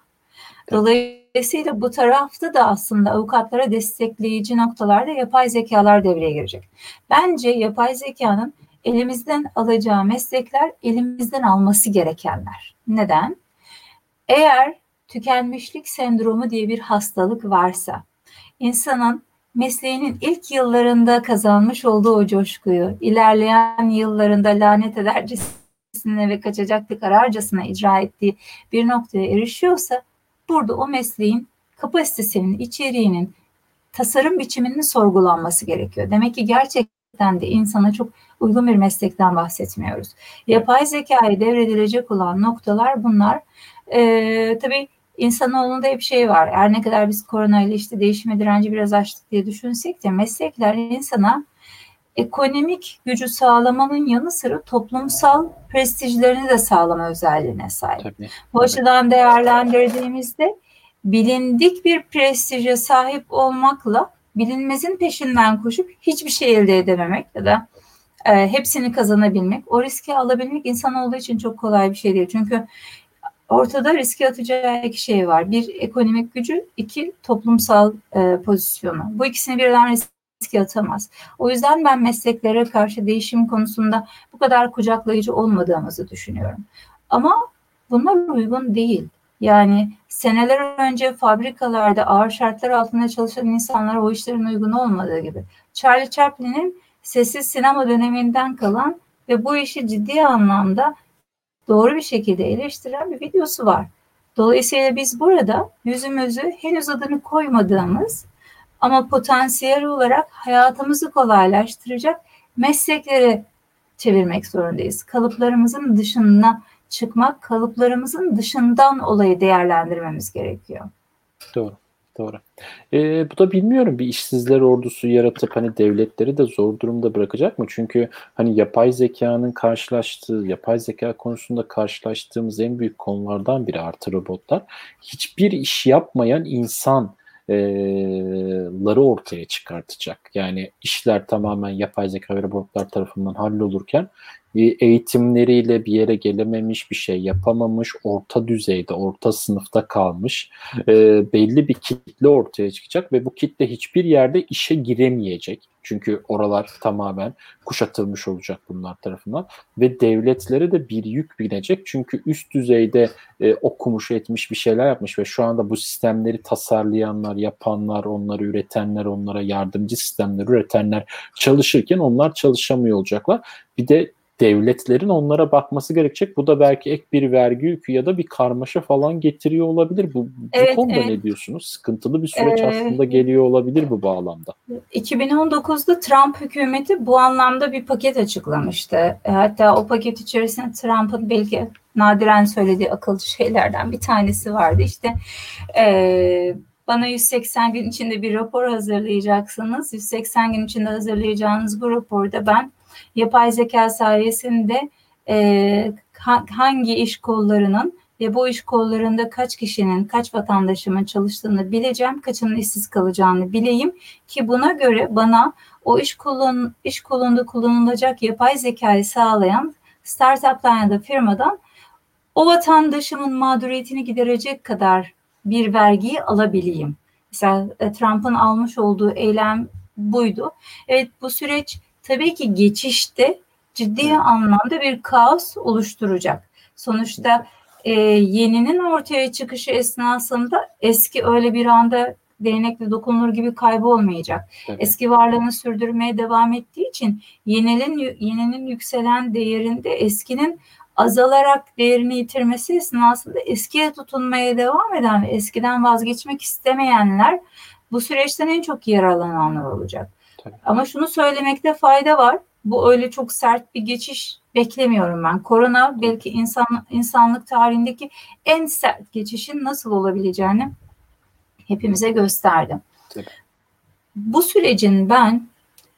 Dolayısıyla bu tarafta da aslında avukatlara destekleyici noktalarda yapay zekalar devreye girecek. Bence yapay zekanın elimizden alacağı meslekler elimizden alması gerekenler. Neden? Eğer tükenmişlik sendromu diye bir hastalık varsa, insanın mesleğinin ilk yıllarında kazanmış olduğu o coşkuyu, ilerleyen yıllarında lanet edercesine ve kaçacaklık ararcasına icra ettiği bir noktaya erişiyorsa, burada o mesleğin kapasitesinin, içeriğinin, tasarım biçiminin sorgulanması gerekiyor. Demek ki gerçekten de insana çok uygun bir meslekten bahsetmiyoruz. Yapay zekayı devredilecek olan noktalar bunlar. Ee, tabii insanoğlunda hep şey var. Her ne kadar biz koronayla işte değişime direnci biraz açtık diye düşünsek de meslekler insana ekonomik gücü sağlamanın yanı sıra toplumsal prestijlerini de sağlama özelliğine sahip. Tabii, Bu tabii. açıdan değerlendirdiğimizde bilindik bir prestije sahip olmakla bilinmezin peşinden koşup hiçbir şey elde edememek ya da e, hepsini kazanabilmek, o riski alabilmek insan olduğu için çok kolay bir şey değil. Çünkü ortada riske atacağı iki şey var. Bir ekonomik gücü, iki toplumsal e, pozisyonu. Bu ikisini birden riske atamaz. O yüzden ben mesleklere karşı değişim konusunda bu kadar kucaklayıcı olmadığımızı düşünüyorum. Ama bunlar uygun değil. Yani seneler önce fabrikalarda ağır şartlar altında çalışan insanlara o işlerin uygun olmadığı gibi. Charlie Chaplin'in sessiz sinema döneminden kalan ve bu işi ciddi anlamda doğru bir şekilde eleştiren bir videosu var. Dolayısıyla biz burada yüzümüzü henüz adını koymadığımız ama potansiyel olarak hayatımızı kolaylaştıracak mesleklere çevirmek zorundayız. Kalıplarımızın dışına çıkmak, kalıplarımızın dışından olayı değerlendirmemiz gerekiyor. Doğru. Doğru. Ee, bu da bilmiyorum bir işsizler ordusu yaratıp hani devletleri de zor durumda bırakacak mı? Çünkü hani yapay zekanın karşılaştığı, yapay zeka konusunda karşılaştığımız en büyük konulardan biri artı robotlar. Hiçbir iş yapmayan insan ları ortaya çıkartacak. Yani işler tamamen yapay zeka ve robotlar tarafından hallolurken eğitimleriyle bir yere gelememiş, bir şey yapamamış, orta düzeyde, orta sınıfta kalmış e, belli bir kitle ortaya çıkacak ve bu kitle hiçbir yerde işe giremeyecek. Çünkü oralar tamamen kuşatılmış olacak bunlar tarafından ve devletlere de bir yük binecek. Çünkü üst düzeyde e, okumuş etmiş bir şeyler yapmış ve şu anda bu sistemleri tasarlayanlar, yapanlar, onları üretenler, onlara yardımcı sistemler üretenler çalışırken onlar çalışamıyor olacaklar. Bir de devletlerin onlara bakması gerekecek. Bu da belki ek bir vergi yükü ya da bir karmaşa falan getiriyor olabilir. Bu, Evet, bu konuda evet. ne diyorsunuz? Sıkıntılı bir süreç Ee, aslında geliyor olabilir bu bağlamda. 2019'da Trump hükümeti bu anlamda bir paket açıklamıştı. E, Hatta o paket içerisinde Trump'ın belki nadiren söylediği akılcı şeylerden bir tanesi vardı. İşte e, bana 180 gün içinde bir rapor hazırlayacaksınız. 180 gün içinde hazırlayacağınız bu raporda ben yapay zeka sayesinde e, ha- hangi iş kollarının ve bu iş kollarında kaç kişinin, kaç vatandaşımın çalıştığını bileceğim, kaçının işsiz kalacağını bileyim ki buna göre bana o iş kolun iş kolunda kullanılacak yapay zekayı sağlayan startup'tan ya da firmadan o vatandaşımın mağduriyetini giderecek kadar bir vergiyi alabileyim. Mesela e, Trump'ın almış olduğu eylem buydu. Evet bu süreç tabii ki geçişte ciddi anlamda bir kaos oluşturacak. Sonuçta e, yeninin ortaya çıkışı esnasında eski öyle bir anda değnekle dokunulur gibi kaybolmayacak. Tabii. Eski varlığını sürdürmeye devam ettiği için yeninin yeninin yükselen değerinde eskinin azalarak değerini yitirmesi esnasında eskiye tutunmaya devam eden ve eskiden vazgeçmek istemeyenler bu süreçten en çok yaralananlar olacak. Tabii. Ama şunu söylemekte fayda var. Bu öyle çok sert bir geçiş beklemiyorum ben. Korona belki insan insanlık tarihindeki en sert geçişin nasıl olabileceğini hepimize gösterdi. Tabii. Bu sürecin ben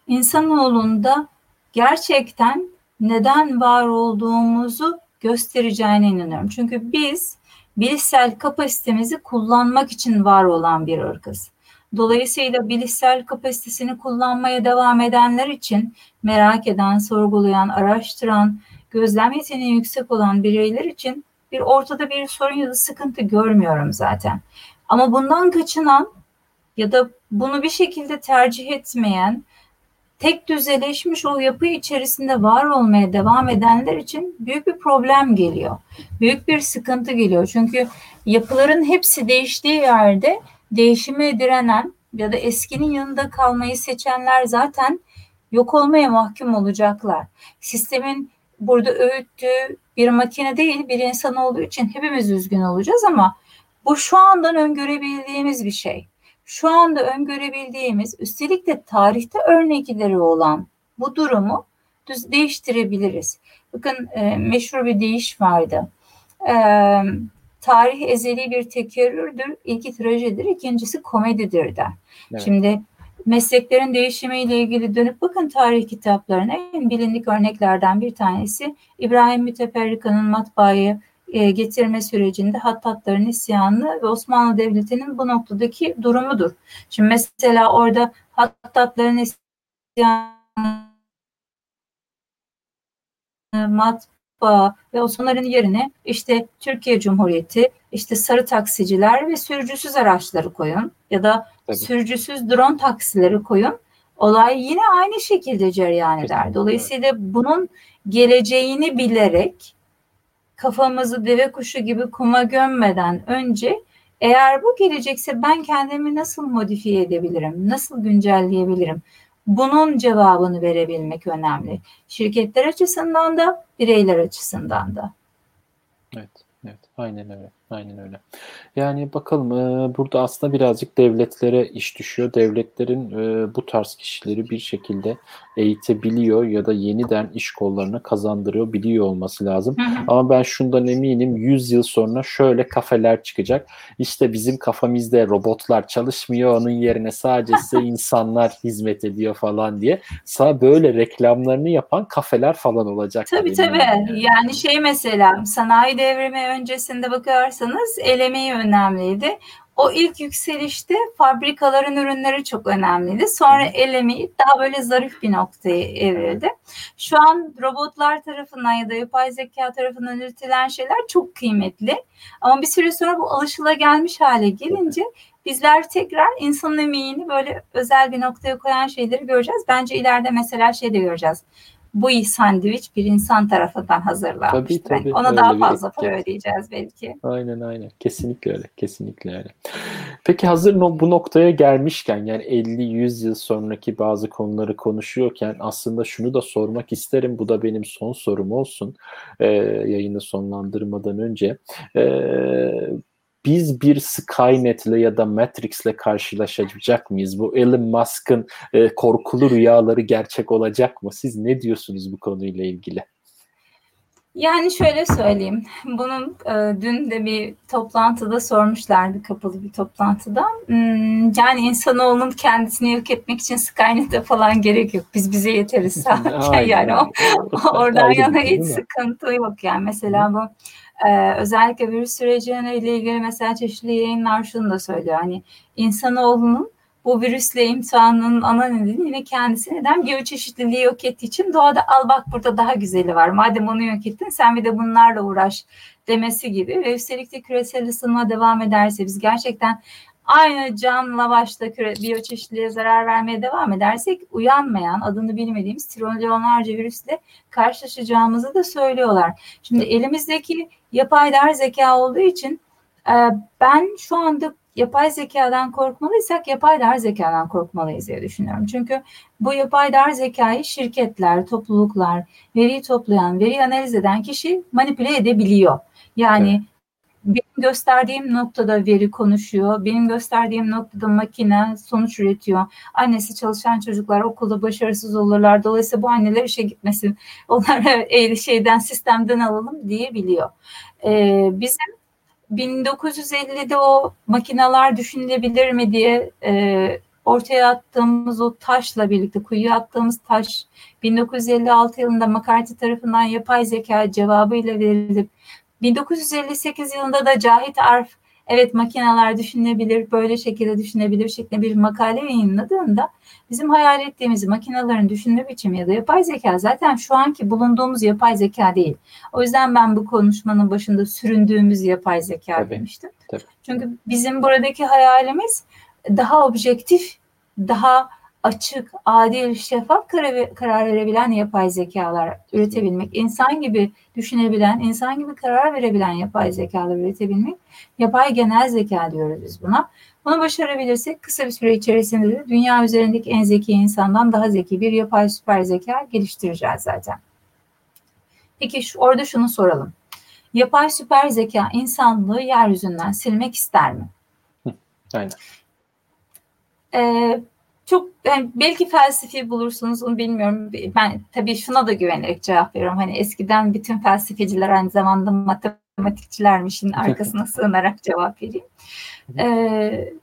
insanoğlunda gerçekten neden var olduğumuzu göstereceğine inanıyorum. Çünkü biz bilişsel kapasitemizi kullanmak için var olan bir ırkız. Dolayısıyla bilişsel kapasitesini kullanmaya devam edenler için merak eden, sorgulayan, araştıran, gözlem yeteneği yüksek olan bireyler için bir ortada bir sorun ya da sıkıntı görmüyorum zaten. Ama bundan kaçınan ya da bunu bir şekilde tercih etmeyen, tek düzeleşmiş o yapı içerisinde var olmaya devam edenler için büyük bir problem geliyor. Büyük bir sıkıntı geliyor. Çünkü yapıların hepsi değiştiği yerde değişime direnen ya da eskinin yanında kalmayı seçenler zaten yok olmaya mahkum olacaklar. Sistemin burada öğüttüğü bir makine değil bir insan olduğu için hepimiz üzgün olacağız ama bu şu andan öngörebildiğimiz bir şey. Şu anda öngörebildiğimiz üstelik de tarihte örnekleri olan bu durumu düz değiştirebiliriz. Bakın e, meşhur bir deyiş vardı. E, tarih ezeli bir tekerrürdür. İlki trajedidir, ikincisi komedidir der. Evet. Şimdi mesleklerin değişimiyle ilgili dönüp bakın tarih kitaplarına en bilindik örneklerden bir tanesi İbrahim Müteferrika'nın matbaayı e, getirme sürecinde Hattatların isyanı ve Osmanlı Devleti'nin bu noktadaki durumudur. Şimdi mesela orada Hattatların isyanı matbaa ve Osmanlıların yerine işte Türkiye Cumhuriyeti, işte sarı taksiciler ve sürücüsüz araçları koyun ya da Tabii. sürücüsüz drone taksileri koyun. Olay yine aynı şekilde cereyan eder. Dolayısıyla bunun geleceğini bilerek kafamızı deve kuşu gibi kuma gömmeden önce eğer bu gelecekse ben kendimi nasıl modifiye edebilirim? Nasıl güncelleyebilirim? Bunun cevabını verebilmek önemli. Şirketler açısından da, bireyler açısından da. Evet, evet. Aynen öyle. Aynen öyle. Yani bakalım e, burada aslında birazcık devletlere iş düşüyor. Devletlerin e, bu tarz kişileri bir şekilde eğitebiliyor ya da yeniden iş kollarına kazandırıyor biliyor olması lazım. Hı hı. Ama ben şundan eminim 100 yıl sonra şöyle kafeler çıkacak. İşte bizim kafamızda robotlar çalışmıyor. Onun yerine sadece size insanlar hizmet ediyor falan diye. Sağ böyle reklamlarını yapan kafeler falan olacak. Tabii tabii. yani. Yani şey mesela sanayi devrimi öncesinde bakarsanız el emeği önemliydi. O ilk yükselişte fabrikaların ürünleri çok önemliydi. Sonra el emeği daha böyle zarif bir noktaya evrildi. Şu an robotlar tarafından ya da yapay zeka tarafından üretilen şeyler çok kıymetli. Ama bir süre sonra bu alışılagelmiş hale gelince bizler tekrar insan emeğini böyle özel bir noktaya koyan şeyleri göreceğiz. Bence ileride mesela şey de göreceğiz. Bu sandviç bir insan tarafından hazırlanmış. Tabii, tabii. Ona Öyle daha fazla para ödeyeceğiz belki. Aynen aynen. Kesinlikle öyle. Kesinlikle öyle. Peki hazır bu noktaya gelmişken yani 50-100 yıl sonraki bazı konuları konuşuyorken aslında şunu da sormak isterim. Bu da benim son sorum olsun e, yayını sonlandırmadan önce. E, biz bir Skynet'le ya da Matrix'le karşılaşacak mıyız? Bu Elon Musk'ın e, korkulu rüyaları gerçek olacak mı? Siz ne diyorsunuz bu konuyla ilgili? Yani şöyle söyleyeyim. Bunun e, dün de bir toplantıda sormuşlardı kapalı bir toplantıda. Hmm, yani insanoğlunun kendisini yok etmek için Skynet'e falan gerek yok. Biz bize yeteriz yani o, oradan yana hiç sıkıntı yok yani. Mesela bu ee, özellikle virüs süreciyle ilgili mesela çeşitli yayınlar şunu da söylüyor. Hani insanoğlunun bu virüsle imtihanının ana nedeni yine kendisi neden biyoçeşitliliği yok ettiği için doğada al bak burada daha güzeli var. Madem onu yok ettin sen bir de bunlarla uğraş demesi gibi ve üstelik de küresel ısınma devam ederse biz gerçekten aynı canla başta biyoçeşitliliğe zarar vermeye devam edersek uyanmayan adını bilmediğimiz trilyonlarca virüsle karşılaşacağımızı da söylüyorlar. Şimdi elimizdeki yapay der zeka olduğu için e, ben şu anda yapay zekadan korkmalıysak yapay der zekadan korkmalıyız diye düşünüyorum. Çünkü bu yapay der zekayı şirketler, topluluklar, veriyi toplayan, veri analiz eden kişi manipüle edebiliyor. Yani evet gösterdiğim noktada veri konuşuyor. Benim gösterdiğim noktada makine sonuç üretiyor. Annesi çalışan çocuklar okulda başarısız olurlar. Dolayısıyla bu anneler işe gitmesin. Onları şeyden sistemden alalım diyebiliyor. Ee, bizim 1950'de o makineler düşünülebilir mi diye e, ortaya attığımız o taşla birlikte kuyuya attığımız taş 1956 yılında McCarthy tarafından yapay zeka cevabıyla verilip 1958 yılında da Cahit Arf evet makineler düşünebilir, böyle şekilde düşünebilir şeklinde bir makale yayınladığında bizim hayal ettiğimiz makinelerin düşünme biçimi ya da yapay zeka zaten şu anki bulunduğumuz yapay zeka değil. O yüzden ben bu konuşmanın başında süründüğümüz yapay zeka tabii, demiştim. Tabii. Çünkü bizim buradaki hayalimiz daha objektif, daha açık, adil, şeffaf karar, karar verebilen yapay zekalar üretebilmek, insan gibi düşünebilen, insan gibi karar verebilen yapay zekalar üretebilmek, yapay genel zeka diyoruz biz buna. Bunu başarabilirsek kısa bir süre içerisinde de dünya üzerindeki en zeki insandan daha zeki bir yapay süper zeka geliştireceğiz zaten. Peki şu, orada şunu soralım. Yapay süper zeka insanlığı yeryüzünden silmek ister mi? Aynen. Ee, çok yani belki felsefi bulursunuz onu bilmiyorum. Ben tabii şuna da güvenerek cevap veriyorum. Hani eskiden bütün felsefeciler aynı zamanda matematikçilermişin arkasına sığınarak cevap vereyim. Ee,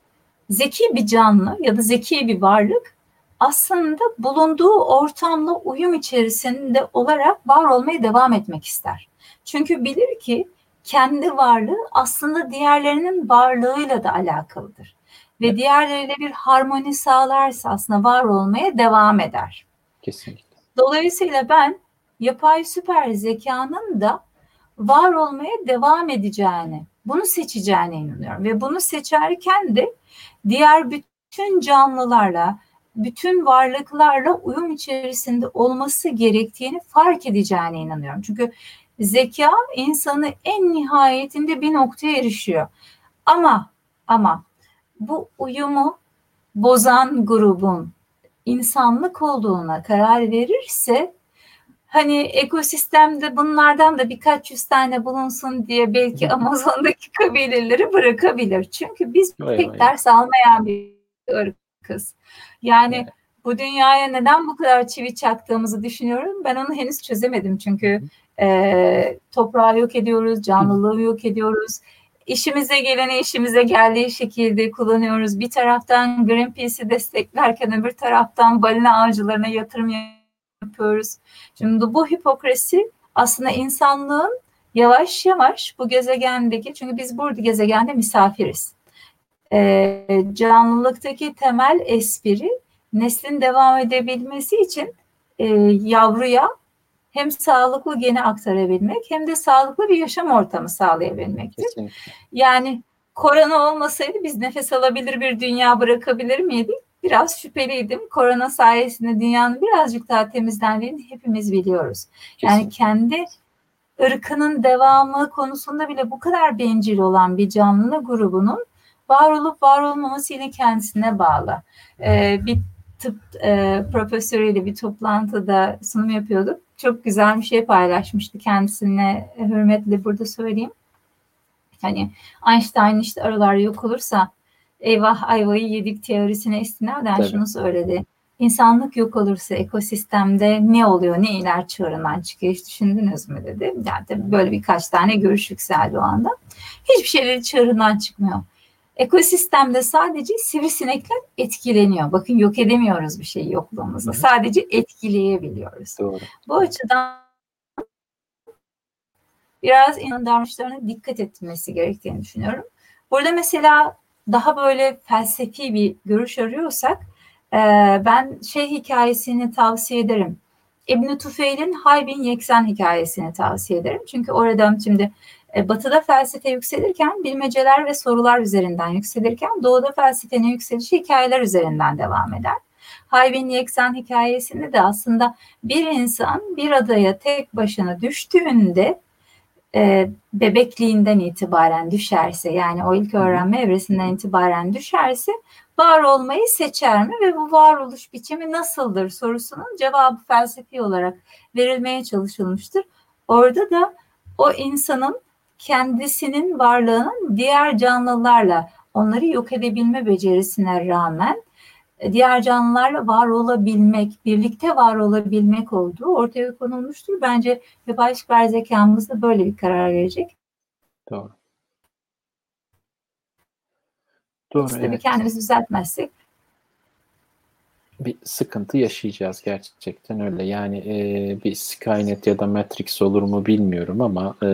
zeki bir canlı ya da zeki bir varlık aslında bulunduğu ortamla uyum içerisinde olarak var olmaya devam etmek ister. Çünkü bilir ki kendi varlığı aslında diğerlerinin varlığıyla da alakalıdır ve diğerleriyle bir harmoni sağlarsa aslında var olmaya devam eder. Kesinlikle. Dolayısıyla ben yapay süper zekanın da var olmaya devam edeceğini, bunu seçeceğine inanıyorum. Ve bunu seçerken de diğer bütün canlılarla, bütün varlıklarla uyum içerisinde olması gerektiğini fark edeceğine inanıyorum. Çünkü zeka insanı en nihayetinde bir noktaya erişiyor. Ama ama bu uyumu bozan grubun insanlık olduğuna karar verirse hani ekosistemde bunlardan da birkaç yüz tane bulunsun diye belki Amazon'daki kabileleri bırakabilir. Çünkü biz vay pek vay. ders almayan bir ırkız. Yani evet. bu dünyaya neden bu kadar çivi çaktığımızı düşünüyorum. Ben onu henüz çözemedim çünkü e, toprağı yok ediyoruz, canlılığı yok ediyoruz işimize geleni işimize geldiği şekilde kullanıyoruz. Bir taraftan Greenpeace'i desteklerken öbür taraftan balina avcılarına yatırım yapıyoruz. Şimdi bu hipokrasi aslında insanlığın yavaş yavaş bu gezegendeki çünkü biz burada gezegende misafiriz. Ee, canlılıktaki temel espri neslin devam edebilmesi için e, yavruya hem sağlıklı geni aktarabilmek hem de sağlıklı bir yaşam ortamı sağlayabilmektir. Kesinlikle. Yani korona olmasaydı biz nefes alabilir bir dünya bırakabilir miydik? Biraz şüpheliydim. Korona sayesinde dünyanın birazcık daha temizlendiğini hepimiz biliyoruz. Kesinlikle. Yani kendi ırkının devamı konusunda bile bu kadar bencil olan bir canlı grubunun var olup var olmaması yine kendisine bağlı. E, bir tıp e, profesörüyle bir toplantıda sunum yapıyorduk. Çok güzel bir şey paylaşmıştı kendisine hürmetle burada söyleyeyim. Hani Einstein işte aralar yok olursa eyvah ayvayı yedik teorisine istinaden Tabii. şunu söyledi. İnsanlık yok olursa ekosistemde ne oluyor, ne iler çığırından çıkıyor hiç düşündünüz mü dedi. Yani böyle birkaç tane görüş yükseldi o anda. Hiçbir şeyleri çığırından çıkmıyor. Ekosistemde sadece sivrisinekler etkileniyor. Bakın yok edemiyoruz bir şeyi yokluğumuzda. Sadece etkileyebiliyoruz. Doğru. Bu açıdan biraz insan davranışlarına dikkat etmesi gerektiğini düşünüyorum. Burada mesela daha böyle felsefi bir görüş arıyorsak e, ben şey hikayesini tavsiye ederim. İbn Tufeil'in Haybin Yeksen hikayesini tavsiye ederim. Çünkü orada şimdi batıda felsefe yükselirken bilmeceler ve sorular üzerinden yükselirken doğuda felsefenin yükselişi hikayeler üzerinden devam eder. Haybin Yeksen hikayesinde de aslında bir insan bir adaya tek başına düştüğünde e, bebekliğinden itibaren düşerse yani o ilk öğrenme evresinden itibaren düşerse var olmayı seçer mi ve bu varoluş biçimi nasıldır sorusunun cevabı felsefi olarak verilmeye çalışılmıştır. Orada da o insanın kendisinin varlığının diğer canlılarla onları yok edebilme becerisine rağmen diğer canlılarla var olabilmek, birlikte var olabilmek olduğu ortaya konulmuştur. Bence yapay süper zekamız da böyle bir karar verecek. Doğru. Doğru. İşte evet. bir kendimizi düzeltmezsek bir sıkıntı yaşayacağız gerçekten öyle. Yani e, bir Skynet ya da Matrix olur mu bilmiyorum ama e,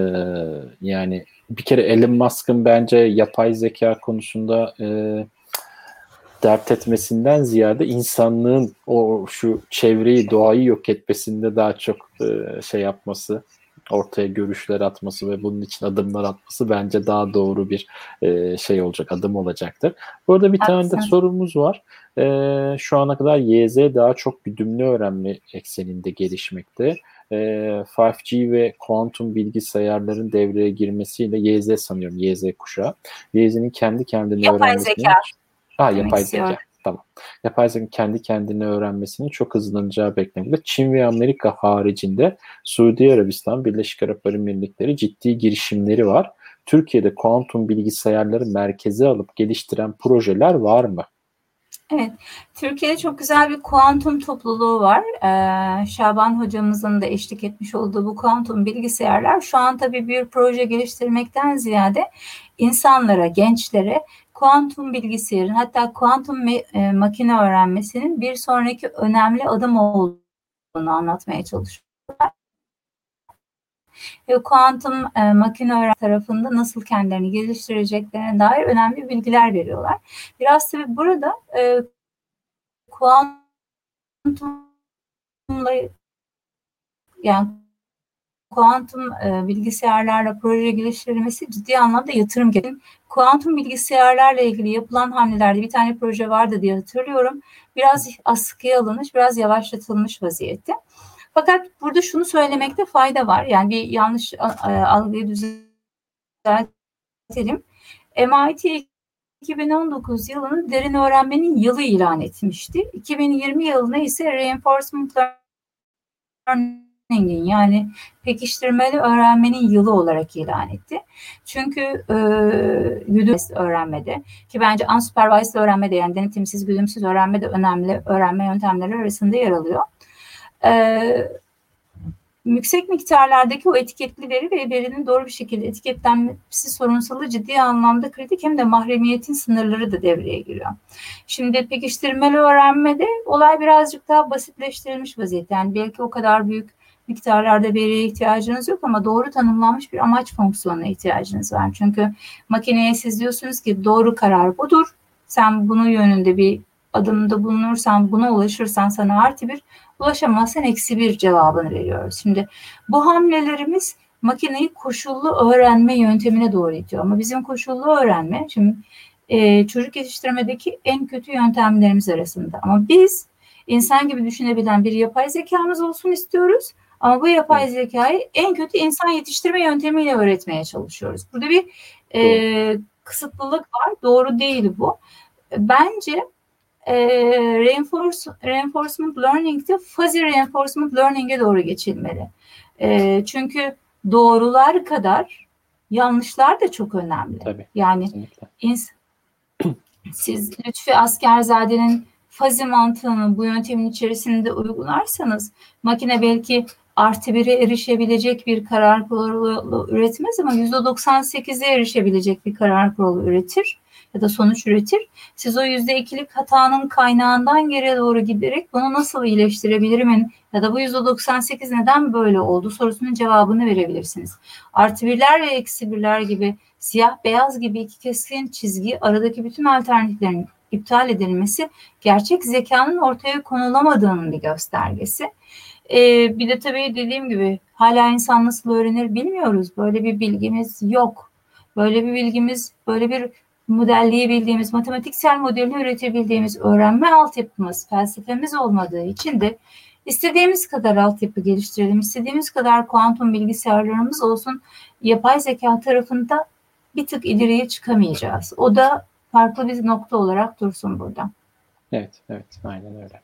yani bir kere Elon Musk'ın bence yapay zeka konusunda e, dert etmesinden ziyade insanlığın o şu çevreyi, doğayı yok etmesinde daha çok e, şey yapması, ortaya görüşler atması ve bunun için adımlar atması bence daha doğru bir e, şey olacak, adım olacaktır. Bu arada bir tane de sorumuz var. E, şu ana kadar YZ daha çok güdümlü öğrenme ekseninde gelişmekte. E, 5G ve kuantum bilgisayarların devreye girmesiyle YZ sanıyorum, YZ kuşağı. YZ'nin kendi kendine yapay öğrenmesini... Zeka. Ha, yapay zeka. Tamam. Yapay zeka kendi kendine öğrenmesinin çok hızlanacağı beklenmekte. Çin ve Amerika haricinde Suudi Arabistan, Birleşik Arap Emirlikleri ciddi girişimleri var. Türkiye'de kuantum bilgisayarları merkeze alıp geliştiren projeler var mı? Evet, Türkiye'de çok güzel bir kuantum topluluğu var. Ee, Şaban hocamızın da eşlik etmiş olduğu bu kuantum bilgisayarlar şu an tabii bir proje geliştirmekten ziyade insanlara, gençlere kuantum bilgisayarın hatta kuantum e, makine öğrenmesinin bir sonraki önemli adım olduğunu anlatmaya çalışıyorlar. Ve kuantum e, makine tarafında nasıl kendilerini geliştireceklerine dair önemli bilgiler veriyorlar. Biraz tabii burada e, kuantumla yani kuantum e, bilgisayarlarla proje geliştirilmesi ciddi anlamda yatırım gerekiyor. Kuantum bilgisayarlarla ilgili yapılan hamlelerde bir tane proje vardı diye hatırlıyorum. Biraz askıya alınmış, biraz yavaşlatılmış vaziyette. Fakat burada şunu söylemekte fayda var. Yani bir yanlış algıyı düzeltelim. MIT 2019 yılını derin öğrenmenin yılı ilan etmişti. 2020 yılına ise reinforcement learning yani pekiştirmeli öğrenmenin yılı olarak ilan etti. Çünkü e, güdümsüz öğrenmede ki bence unsupervised öğrenmede yani denetimsiz güdümsüz öğrenmede önemli öğrenme yöntemleri arasında yer alıyor. E, yüksek miktarlardaki o etiketli veri ve verinin doğru bir şekilde etiketlenmesi sorunsalı ciddi anlamda kritik hem de mahremiyetin sınırları da devreye giriyor. Şimdi pekiştirmeli öğrenmede olay birazcık daha basitleştirilmiş vaziyette. Yani belki o kadar büyük miktarlarda veriye ihtiyacınız yok ama doğru tanımlanmış bir amaç fonksiyonuna ihtiyacınız var. Çünkü makineye siz diyorsunuz ki doğru karar budur. Sen bunun yönünde bir adımda bulunursan, buna ulaşırsan sana artı bir, ulaşamazsan eksi bir cevabını veriyoruz. Şimdi bu hamlelerimiz makineyi koşullu öğrenme yöntemine doğru itiyor. Ama bizim koşullu öğrenme, şimdi e, çocuk yetiştirmedeki en kötü yöntemlerimiz arasında. Ama biz insan gibi düşünebilen bir yapay zekamız olsun istiyoruz. Ama bu yapay zekayı en kötü insan yetiştirme yöntemiyle öğretmeye çalışıyoruz. Burada bir e, kısıtlılık var. Doğru değil bu. Bence e, reinforce, reinforcement learning'de fuzzy reinforcement learning'e doğru geçilmeli. E, çünkü doğrular kadar yanlışlar da çok önemli. Tabii, yani ins siz Lütfi Askerzade'nin fazi mantığını bu yöntemin içerisinde uygularsanız makine belki artı bire erişebilecek bir karar kuralı üretmez ama yüzde 98'e erişebilecek bir karar kuralı üretir ya da sonuç üretir. Siz o yüzde ikilik hatanın kaynağından geriye doğru giderek bunu nasıl iyileştirebilirim ya da bu yüzde 98 neden böyle oldu sorusunun cevabını verebilirsiniz. Artı birler ve eksi birler gibi siyah beyaz gibi iki keskin çizgi aradaki bütün alternatiflerin iptal edilmesi gerçek zekanın ortaya konulamadığının bir göstergesi. Ee, bir de tabii dediğim gibi hala insan nasıl öğrenir bilmiyoruz. Böyle bir bilgimiz yok. Böyle bir bilgimiz, böyle bir modelleyebildiğimiz, matematiksel modelini üretebildiğimiz öğrenme altyapımız, felsefemiz olmadığı için de istediğimiz kadar altyapı geliştirelim, istediğimiz kadar kuantum bilgisayarlarımız olsun, yapay zeka tarafında bir tık ileriye çıkamayacağız. O da farklı bir nokta olarak dursun burada. Evet, evet, aynen öyle.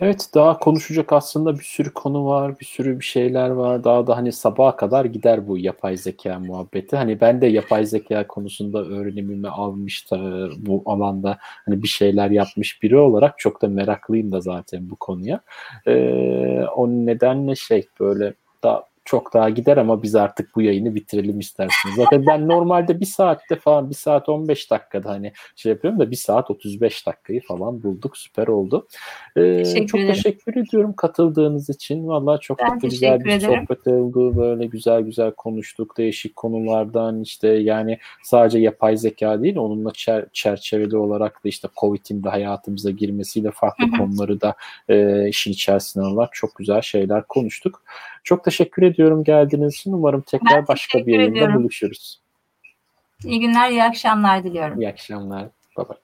Evet, daha konuşacak aslında bir sürü konu var, bir sürü bir şeyler var. Daha da hani sabaha kadar gider bu yapay zeka muhabbeti. Hani ben de yapay zeka konusunda öğrenimimi almış da bu alanda hani bir şeyler yapmış biri olarak çok da meraklıyım da zaten bu konuya. Ee, o nedenle şey böyle daha çok daha gider ama biz artık bu yayını bitirelim isterseniz. Zaten ben normalde bir saatte falan bir saat 15 dakikada hani şey yapıyorum da bir saat 35 dakikayı falan bulduk. Süper oldu. Ee, teşekkür çok ederim. teşekkür ediyorum katıldığınız için. Vallahi çok ben da güzel bir ederim. sohbet oldu. Böyle güzel güzel konuştuk. Değişik konulardan işte yani sadece yapay zeka değil onunla çer- çerçeveli olarak da işte Covid'in de hayatımıza girmesiyle farklı konuları da e, işin içerisine alarak çok güzel şeyler konuştuk. Çok teşekkür ediyorum geldiğiniz için. Umarım tekrar ben başka bir yayında ediyorum. buluşuruz. İyi günler, iyi akşamlar diliyorum. İyi akşamlar. Bye bye.